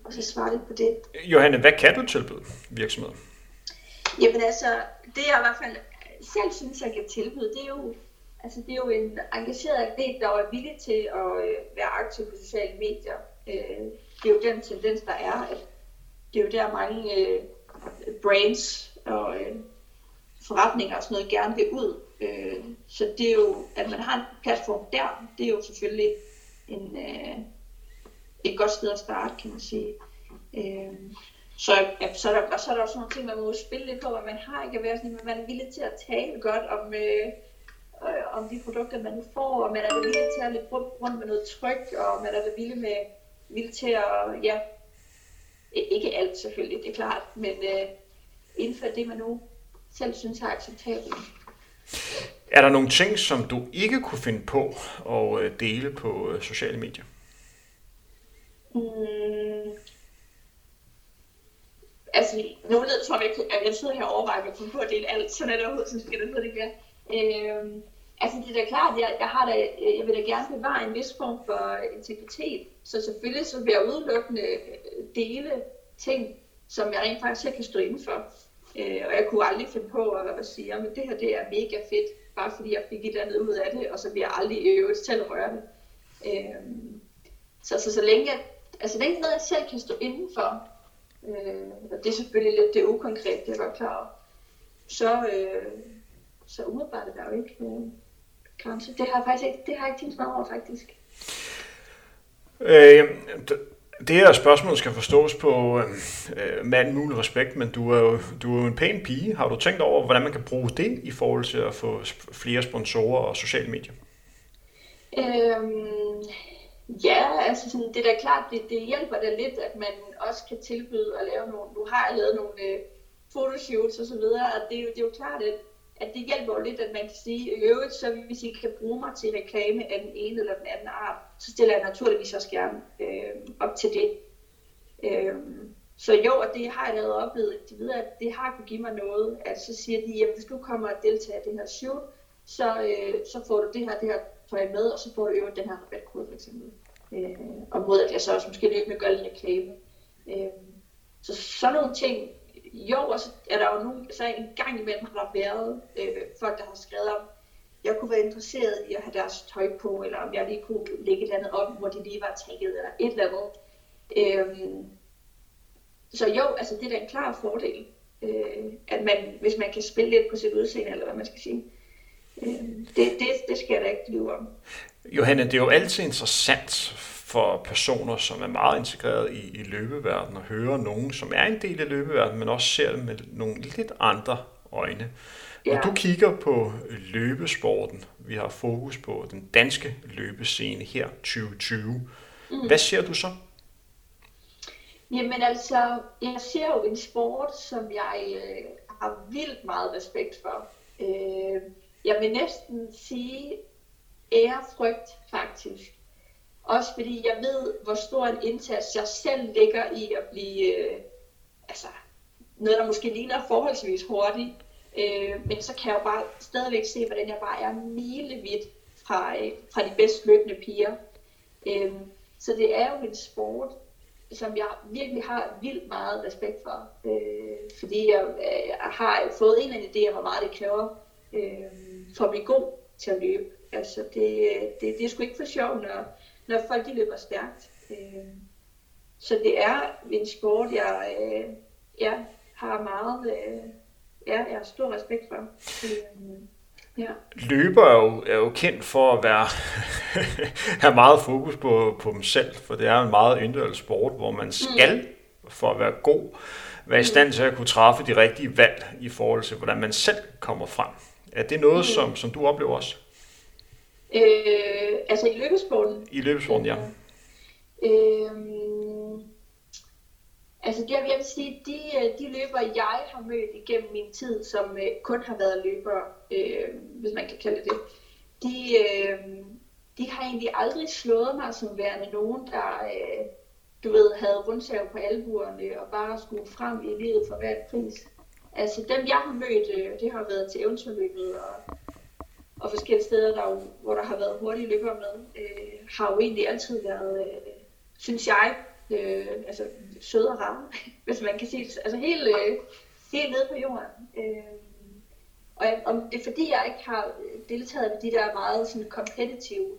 og så svare lidt på det. Johanne, hvad kan du tilbyde virksomheden? Jamen altså, det jeg i hvert fald selv synes, jeg kan tilbyde, det er jo, altså, det er jo en engageret atlet, der er villig til at øh, være aktiv på sociale medier. Øh, det er jo den tendens, der er, at det er jo der mange øh, brands og øh, forretninger og sådan noget gerne vil ud. Øh, så det er jo, at man har en platform der, det er jo selvfølgelig en, øh, et godt sted at starte, kan man sige. Øh, så, ja, så, er der, så er der også nogle ting, man må spille lidt på, hvad man har ikke at være sådan, at man er villig til at tale godt om, øh, øh, om de produkter, man får, og man er villig til at lidt rundt med noget tryk, og man er villig, med, villig til at, ja, ikke alt selvfølgelig, det er klart, men øh, indføre det, man nu selv synes er acceptabelt. Er der nogle ting, som du ikke kunne finde på at øh, dele på øh, sociale medier? Mm, altså, nu ved jeg, tror jeg, at jeg sidder her og overvejer at på at dele alt, sådan er det overhovedet, så skal det ikke være. Øh, altså, det er da klart, jeg, jeg, har da, øh, jeg vil da gerne bevare en vis form for integritet. Så selvfølgelig så vil jeg udelukkende dele ting, som jeg rent faktisk selv kan stå indenfor. Øh, og jeg kunne aldrig finde på at, at sige, at det her det er mega fedt, bare fordi jeg fik et eller andet ud af det, og så bliver jeg aldrig i øvrigt selv røre det. Øh, så, så, så længe, altså længe noget, jeg selv kan stå indenfor, øh, og det er selvfølgelig lidt det ukonkret, det er godt klar over, så, øh, så umiddelbart er der jo ikke øh, grænse. Det har jeg faktisk ikke, det har jeg ikke tænkt mig over, faktisk. Øh, det her spørgsmål skal forstås på øhm, øh, med al mulig respekt, men du er, jo, du er jo en pæn pige. Har du tænkt over, hvordan man kan bruge det i forhold til at få flere sponsorer og sociale medier? Øhm, ja, altså sådan, det er da klart, det, det hjælper da lidt, at man også kan tilbyde at lave nogle, du har lavet nogle øh, fotoshoots og så videre, og det, det er jo klart, at at det hjælper jo lidt, at man kan sige, i øvrigt, så hvis I kan bruge mig til reklame af den ene eller den anden art, så stiller jeg naturligvis også gerne øh, op til det. Øh, så jo, og det har jeg lavet oplevet at ved, at det har kunne give mig noget, at så siger de, at hvis du kommer og deltager i det her shoot, så, øh, så får du det her, det her tøj med, og så får du øvrigt den her rabatkode for eksempel. Øh, og mod at jeg så også måske løbende gør lidt reklame. Øh, så sådan nogle ting jo, og så er der jo nu, så en gang imellem har der været øh, folk, der har skrevet om, jeg kunne være interesseret i at have deres tøj på, eller om jeg lige kunne lægge et eller andet op, hvor de lige var tagget, eller et eller andet. Øhm, så jo, altså det er da en klar fordel, øh, at man, hvis man kan spille lidt på sit udseende, eller hvad man skal sige. Øh, det, det, det skal jeg da ikke lyve om. Johanne, det er jo altid interessant for personer, som er meget integreret i, i løbeverdenen, og høre nogen, som er en del af løbeverdenen, men også ser det med nogle lidt andre øjne. Ja. Når du kigger på løbesporten, vi har fokus på den danske løbescene her 2020, mm. hvad ser du så? Jamen altså, jeg ser jo en sport, som jeg øh, har vildt meget respekt for. Øh, jeg vil næsten sige ærefrygt faktisk. Også fordi jeg ved, hvor stor en indsats jeg selv ligger i at blive øh, altså, noget, der måske ligner forholdsvis hurtigt. Øh, men så kan jeg jo bare stadigvæk se, hvordan jeg bare er milevidt fra, øh, fra de bedst løbende piger. Øh, så det er jo en sport, som jeg virkelig har vildt meget respekt for. Øh, fordi jeg, jeg har fået en eller anden idé om, hvor meget det kræver øh, for at blive god til at løbe. Altså det, øh, det, det er sgu ikke for sjovt, når, når folk de løber stærkt. Øh, så det er en sport, jeg, øh, jeg har meget, øh, ja, jeg har stor respekt for. Øh, Ja. Løber er jo, er jo kendt for at være have meget fokus på, på dem selv, for det er en meget individuel sport, hvor man skal mm. for at være god, være i stand til at kunne træffe de rigtige valg i forhold til, hvordan man selv kommer frem. Er det noget, mm. som, som du oplever også? Øh, altså i løbesporten? I løbesporten, ja. Øh, altså det jeg vil sige, de, de løber, jeg har mødt igennem min tid, som øh, kun har været løber, øh, hvis man kan kalde det de, øh, de har egentlig aldrig slået mig som værende nogen, der øh, du ved, havde rundsav på albuerne og bare skulle frem i livet for hver pris. Altså dem, jeg har mødt, øh, det har været til eventyrløbet og, og forskellige steder, der, hvor der har været hurtige løbere med, øh, har jo egentlig altid været, øh, synes jeg, øh, altså søde og rare, hvis man kan sige det. Altså helt, øh, helt nede på jorden. Øh, og jeg, om det er fordi, jeg ikke har deltaget i de der meget sådan competitive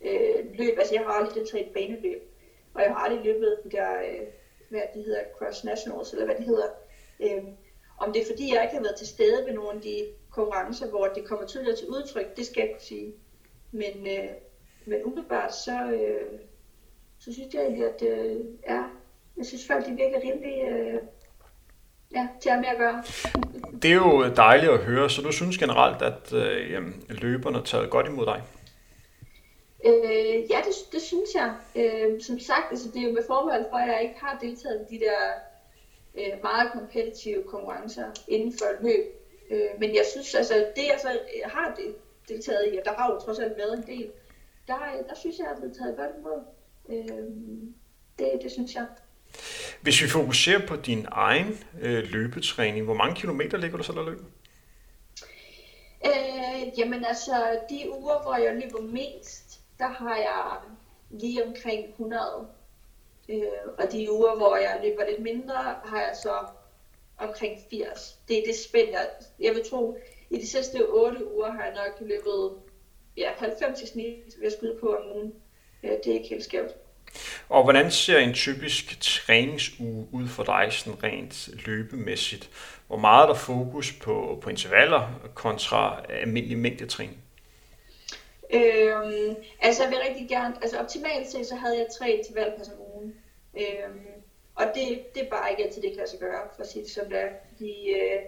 øh, løb, altså jeg har aldrig deltaget i et baneløb, og jeg har aldrig løbet de der, øh, hvad de hedder, Cross Nationals, eller hvad det hedder. Øh, om det er fordi, jeg ikke har været til stede ved nogle af de konkurrencer, hvor det kommer tydeligere til udtryk, det skal jeg kunne sige. Men, øh, men umiddelbart, så, øh, så synes jeg egentlig, at øh, er, jeg synes folk, de virker rimelig øh, ja, til at med at gøre. Det er jo dejligt at høre, så du synes generelt, at øh, løberne er taget godt imod dig? Øh, ja, det, det synes jeg. Øh, som sagt, altså, det er jo med formål for, at jeg ikke har deltaget i de der øh, meget kompetitive konkurrencer inden for løb. Øh, men jeg synes, altså det jeg så har deltaget i, og der har jo trods alt været en del, der, der synes jeg, at jeg er blevet taget godt imod. Øh, det, det synes jeg. Hvis vi fokuserer på din egen øh, løbetræning, hvor mange kilometer ligger du så der løber? Øh, jamen altså, de uger, hvor jeg løber mest, der har jeg lige omkring 100. Øh, og de uger, hvor jeg løber lidt mindre, har jeg så omkring 80. Det er det spænd, jeg, jeg vil tro, i de sidste 8 uger har jeg nok løbet ja, 90 i snit, vil jeg skyde på om ugen. Det er ikke helt skævt. Og hvordan ser en typisk træningsuge ud for dig, sådan rent løbemæssigt? Hvor meget er der fokus på, på intervaller kontra almindelig mængdetræning? Øhm, altså jeg vil rigtig gerne, altså optimalt set, så havde jeg tre intervaller om ugen. Øhm, og det, det er bare ikke altid, det kan lade sig gøre, for at sige det som det er. Fordi øh,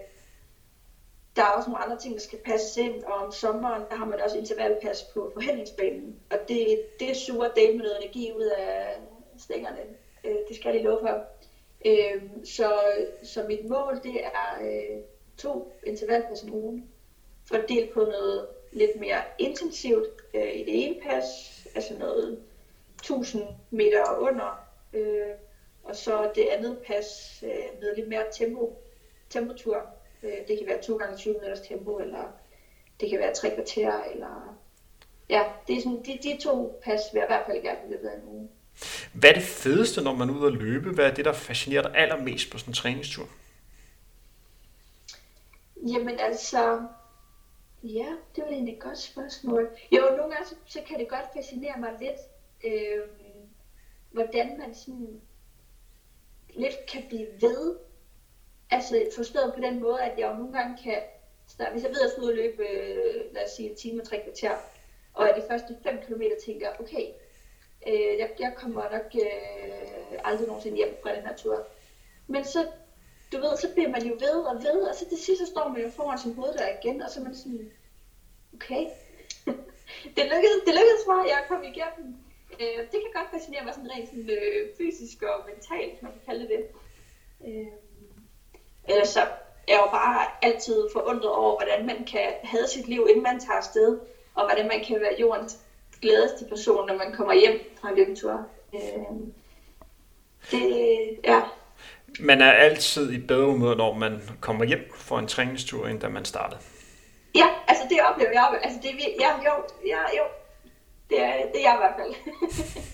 der er også nogle andre ting, der skal passe ind, og om sommeren, der har man også intervallpas på forhandlingsbanen. Og det, det suger del med noget energi ud af stængerne. Øh, det skal jeg lige love for. Øh, så, så mit mål, det er øh, to intervallpas om ugen, fordelt på noget lidt mere intensivt øh, i det ene pas, altså noget 1000 meter under, øh, og så det andet pas øh, med lidt mere tempo, temperatur. Øh, det kan være 2 gange 20 minutters tempo, eller det kan være tre kvarter, eller ja, det er sådan, de, de to pas vil jeg i hvert fald gerne i løbet af en uge. Hvad er det fedeste, når man er ude at løbe? Hvad er det, der fascinerer dig allermest på sådan en træningstur? Jamen altså, Ja, det var egentlig et godt spørgsmål. Jo, nogle gange så, så kan det godt fascinere mig lidt, øh, hvordan man sådan lidt kan blive ved. Altså forstået på den måde, at jeg jo nogle gange kan, starte, hvis jeg ved, at jeg skal ud og løbe, øh, lad os sige, en time og tre kvarter, og at de første 5 km tænker, okay, øh, jeg, jeg kommer nok øh, aldrig nogensinde hjem fra den her tur. Men så du ved, så bliver man jo ved og ved, og så til sidst så står man jo foran sin der igen, og så er man sådan, okay, det lykkedes, det lykkedes mig, jeg kom igennem. Øh, det kan godt fascinere mig sådan rent sådan, øh, fysisk og mentalt, man kan kalde det øh, Ellers så er jeg jo bare altid forundret over, hvordan man kan have sit liv, inden man tager afsted, og hvordan man kan være jordens glædeste person, når man kommer hjem fra en løbetur. Øh, det, ja, man er altid i bedre humør, når man kommer hjem for en træningstur, end da man startede. Ja, altså det oplever jeg. Altså det, ja, jo, ja, jo. Det er, det er jeg i hvert fald.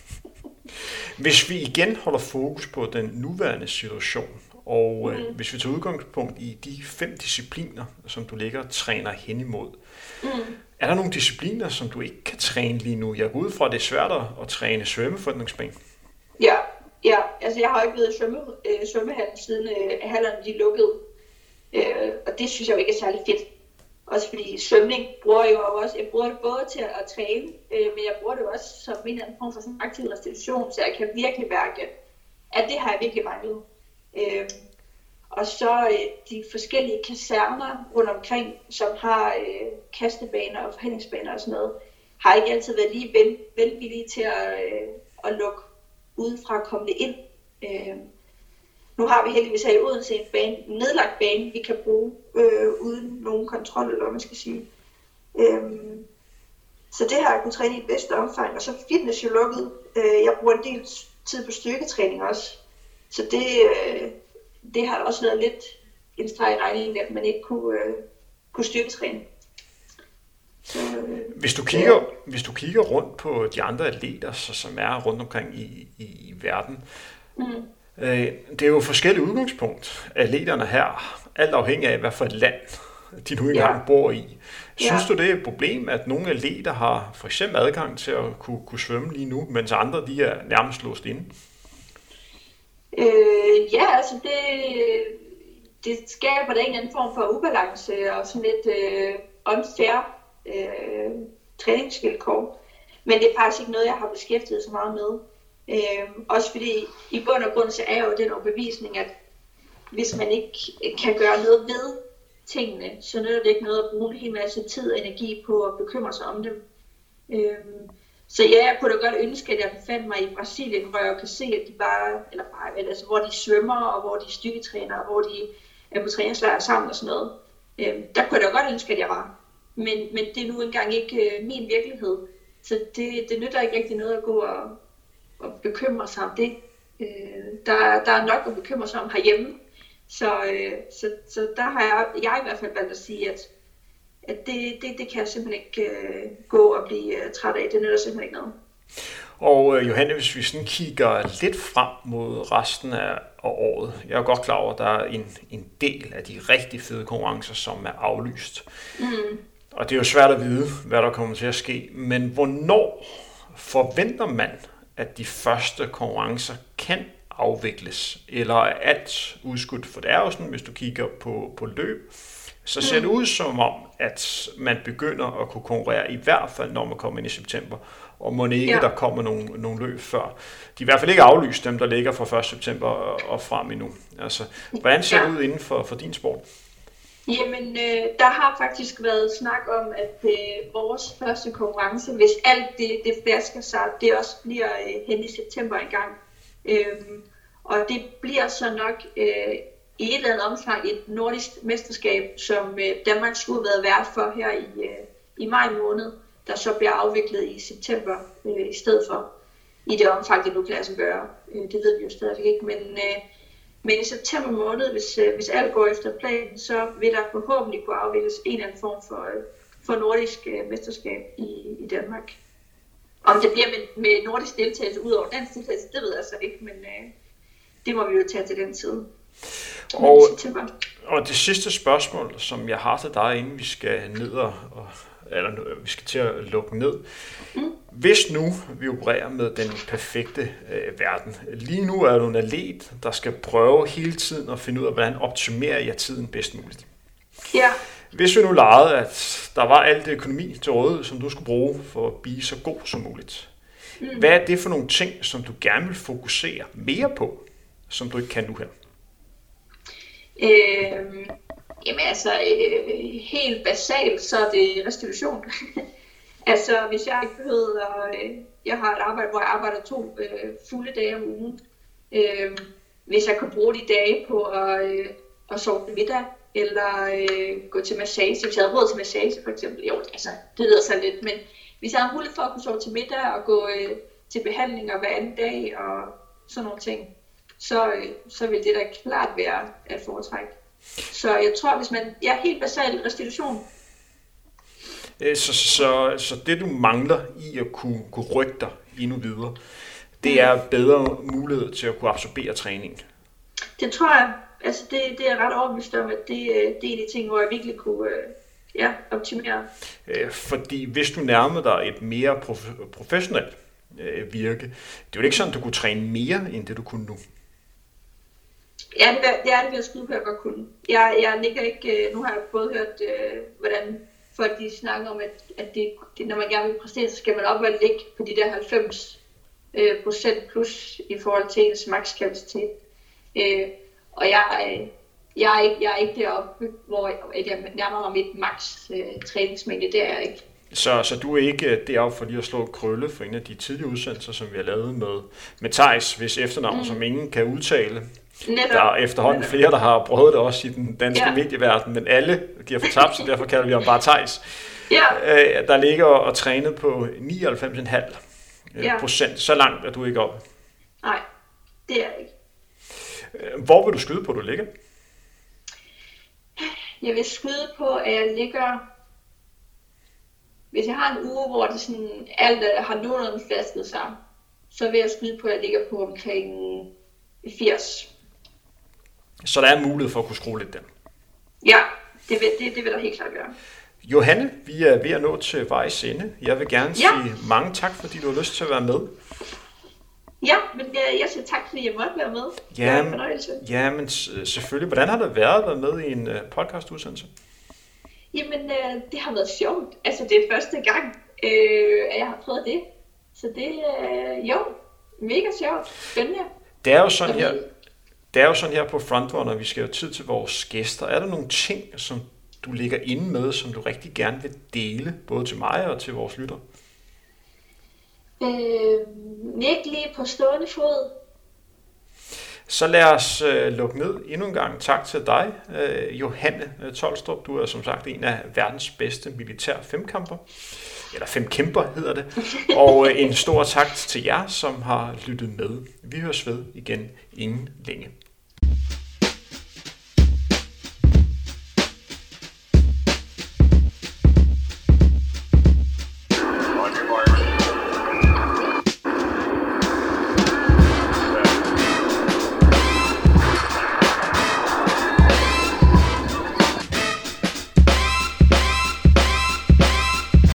hvis vi igen holder fokus på den nuværende situation, og mm. hvis vi tager udgangspunkt i de fem discipliner, som du ligger og træner hen imod, mm. er der nogle discipliner, som du ikke kan træne lige nu? Jeg går ud fra, at det er svært at træne svømmefortningsben. Ja, Ja, altså jeg har ikke været i svømme, øh, svømmehallen siden øh, hallerne de lukkede. Øh, og det synes jeg jo ikke er særlig fedt. Også fordi svømning bruger jeg jo også, jeg bruger det både til at, træne, øh, men jeg bruger det også som en eller anden form for sådan aktiv restitution, så jeg kan virkelig mærke, at det har jeg virkelig manglet. Øh, og så øh, de forskellige kaserner rundt omkring, som har øh, kastebaner og forhandlingsbaner og sådan noget, har ikke altid været lige vel, velvillige til at, øh, at lukke udefra det ind. Øh, nu har vi heldigvis her i Odense en, bane, en nedlagt bane, vi kan bruge øh, uden nogen kontrol, eller hvad man skal sige. Øh, så det har jeg kunnet træne i bedste omfang, og så fitness jo lukket. Øh, jeg bruger en del tid på styrketræning også. Så det, øh, det har også været lidt en streg i regningen, at man ikke kunne, øh, kunne styrketræne. Så, øh, hvis, du kigger, ja. hvis du kigger rundt på de andre atleter, så, som er rundt omkring i, i, i verden, mm. Øh, det er jo forskellige udgangspunkt, atleterne her, alt afhængig af, hvad for et land de nu engang ja. bor i. Synes ja. du, det er et problem, at nogle atleter har for eksempel adgang til at kunne, kunne svømme lige nu, mens andre de er nærmest låst inde? Øh, ja, altså det, det skaber da en anden form for ubalance og sådan lidt øh, unfair øh, træningsvilkår. Men det er faktisk ikke noget, jeg har beskæftiget så meget med. Øh, også fordi i bund og grund så er jo den overbevisning, at hvis man ikke kan gøre noget ved tingene, så nytter det ikke noget at bruge en hel masse tid og energi på at bekymre sig om dem. Øh, så ja, jeg kunne da godt ønske, at jeg befandt mig i Brasilien, hvor jeg kan se, at de bare, eller bare, altså hvor de svømmer, og hvor de styrketræner, og hvor de er på træningslejr sammen og sådan noget. Øh, der kunne jeg da godt ønske, at jeg var. Men, men det er nu engang ikke øh, min virkelighed. Så det, det nytter ikke rigtig noget at gå og, og bekymre sig om det. Øh, der, der er nok at bekymre sig om herhjemme. Så, øh, så, så der har jeg, jeg i hvert fald valgt at sige, at at det, det, det kan jeg simpelthen ikke øh, gå og blive øh, træt af. Det nytter simpelthen ikke noget. Og øh, Johanne, hvis vi sådan kigger lidt frem mod resten af året, jeg er godt klar over, at der er en, en del af de rigtig fede konkurrencer, som er aflyst. Mm. Og det er jo svært at vide, hvad der kommer til at ske. Men hvornår forventer man, at de første konkurrencer kan afvikles? Eller er alt udskudt? For det er jo sådan, hvis du kigger på, på løb, så ser det ud som om, at man begynder at kunne konkurrere, i hvert fald når man kommer ind i september. Og må ikke, ja. der kommer nogle, nogle løb før. De er i hvert fald ikke aflyst, dem der ligger fra 1. september og, frem endnu. Altså, hvordan ser ja. det ud inden for, for din sport? Jamen, øh, der har faktisk været snak om, at øh, vores første konkurrence, hvis alt det, det flasker sig, det også bliver øh, hen i september engang. Øh, og det bliver så nok øh, i et eller andet omfang et nordisk mesterskab, som øh, Danmark skulle have været vært for her i, øh, i maj måned, der så bliver afviklet i september øh, i stedet for, i det omfang, det nu kan lade sig gøre. Øh, det ved vi jo stadigvæk ikke, men, øh, men i september måned, hvis, øh, hvis alt går efter planen, så vil der forhåbentlig kunne afvikles en eller anden form for, øh, for nordisk øh, mesterskab i, i Danmark. Om det bliver med, med nordisk deltagelse ud over dansk deltagelse, det ved jeg så ikke, men øh, det må vi jo tage til den tid. Og, og det sidste spørgsmål, som jeg har til dig, inden vi skal ned og, eller vi skal til at lukke ned. Mm. Hvis nu vi opererer med den perfekte øh, verden, lige nu er du en atlet, der skal prøve hele tiden at finde ud af, hvordan optimerer jeg tiden bedst muligt. Ja. Hvis vi nu legede, at der var alt det økonomi til rådighed, som du skulle bruge for at blive så god som muligt, mm. hvad er det for nogle ting, som du gerne vil fokusere mere på, som du ikke kan nu her? Øh, jamen altså, øh, helt basalt, så er det restitution. altså, hvis jeg ikke behøver, øh, jeg har et arbejde, hvor jeg arbejder to øh, fulde dage om ugen. Øh, hvis jeg kan bruge de dage på at, øh, at sove til middag, eller øh, gå til massage. Hvis jeg havde råd til massage for eksempel, jo, altså, det lyder så lidt, men hvis jeg har mulighed for at kunne sove til middag og gå øh, til behandlinger hver anden dag og sådan nogle ting, så, øh, så vil det da klart være at foretrække. Så jeg tror, hvis man... Ja, helt basalt restitution. Øh, så, så, så det, du mangler i at kunne, kunne rykke dig endnu videre, det er bedre mulighed til at kunne absorbere træningen. Det tror jeg. Altså, det, det er ret overbevist om, at det, øh, det er de ting, hvor jeg virkelig kunne ja, optimere. Fordi hvis du nærmer dig et mere prof- professionelt virke, det er jo ikke sådan, at du kunne træne mere, end det du kunne nu. Ja, det, er det ved at skyde på, jeg godt kunne. Jeg, jeg ligger ikke, øh, nu har jeg både hørt, øh, hvordan folk de snakker om, at, at det, det, når man gerne vil præstere, så skal man op og ligge på de der 90 øh, procent plus i forhold til ens makskapacitet. Øh, Og jeg, øh, jeg, er ikke, jeg er ikke deroppe, hvor jeg nærmer mig mit max øh, træningsmængde. Det er jeg ikke. Så, så du er ikke øh, deroppe for lige at slå krølle for en af de tidlige udsendelser, som vi har lavet med, med Thijs, hvis efternavn, mm. som ingen kan udtale. Netop. Der er efterhånden flere, der har prøvet det også i den danske ja. medieverden, men alle de har fortabt, så derfor kalder vi ham bare Thijs. Ja. Øh, der ligger og trænet på 99,5 øh, ja. procent. Så langt er du ikke oppe. Nej, det er jeg ikke. Øh, hvor vil du skyde på, du ligger? Jeg vil skyde på, at jeg ligger... Hvis jeg har en uge, hvor det sådan, alt har nogenlunde flasket sig, så vil jeg skyde på, at jeg ligger på omkring 80. Så der er mulighed for at kunne skrue lidt der? Ja, det vil, det, det vil der helt klart gøre. Johanne, vi er ved at nå til vejs ende. Jeg vil gerne ja. sige mange tak, fordi du har lyst til at være med. Ja, men jeg, jeg siger tak, fordi jeg måtte være med. Ja, ja men selvfølgelig. Hvordan har det været at være med i en uh, podcast-udsendelse? Jamen, uh, det har været sjovt. Altså, det er første gang, uh, at jeg har prøvet det. Så det er uh, jo mega sjovt. Spændende. Det er jo sådan her, det er jo sådan her på Frontrunner, vi skal have tid til vores gæster. Er der nogle ting, som du ligger inde med, som du rigtig gerne vil dele, både til mig og til vores lytter? Øh, ikke lige på stående fod. Så lad os øh, lukke ned endnu en gang. Tak til dig, øh, Johanne Tolstrup. Du er som sagt en af verdens bedste militær femkamper. Eller fem kæmper hedder det. Og øh, en stor tak til jer, som har lyttet med. Vi høres ved igen inden længe.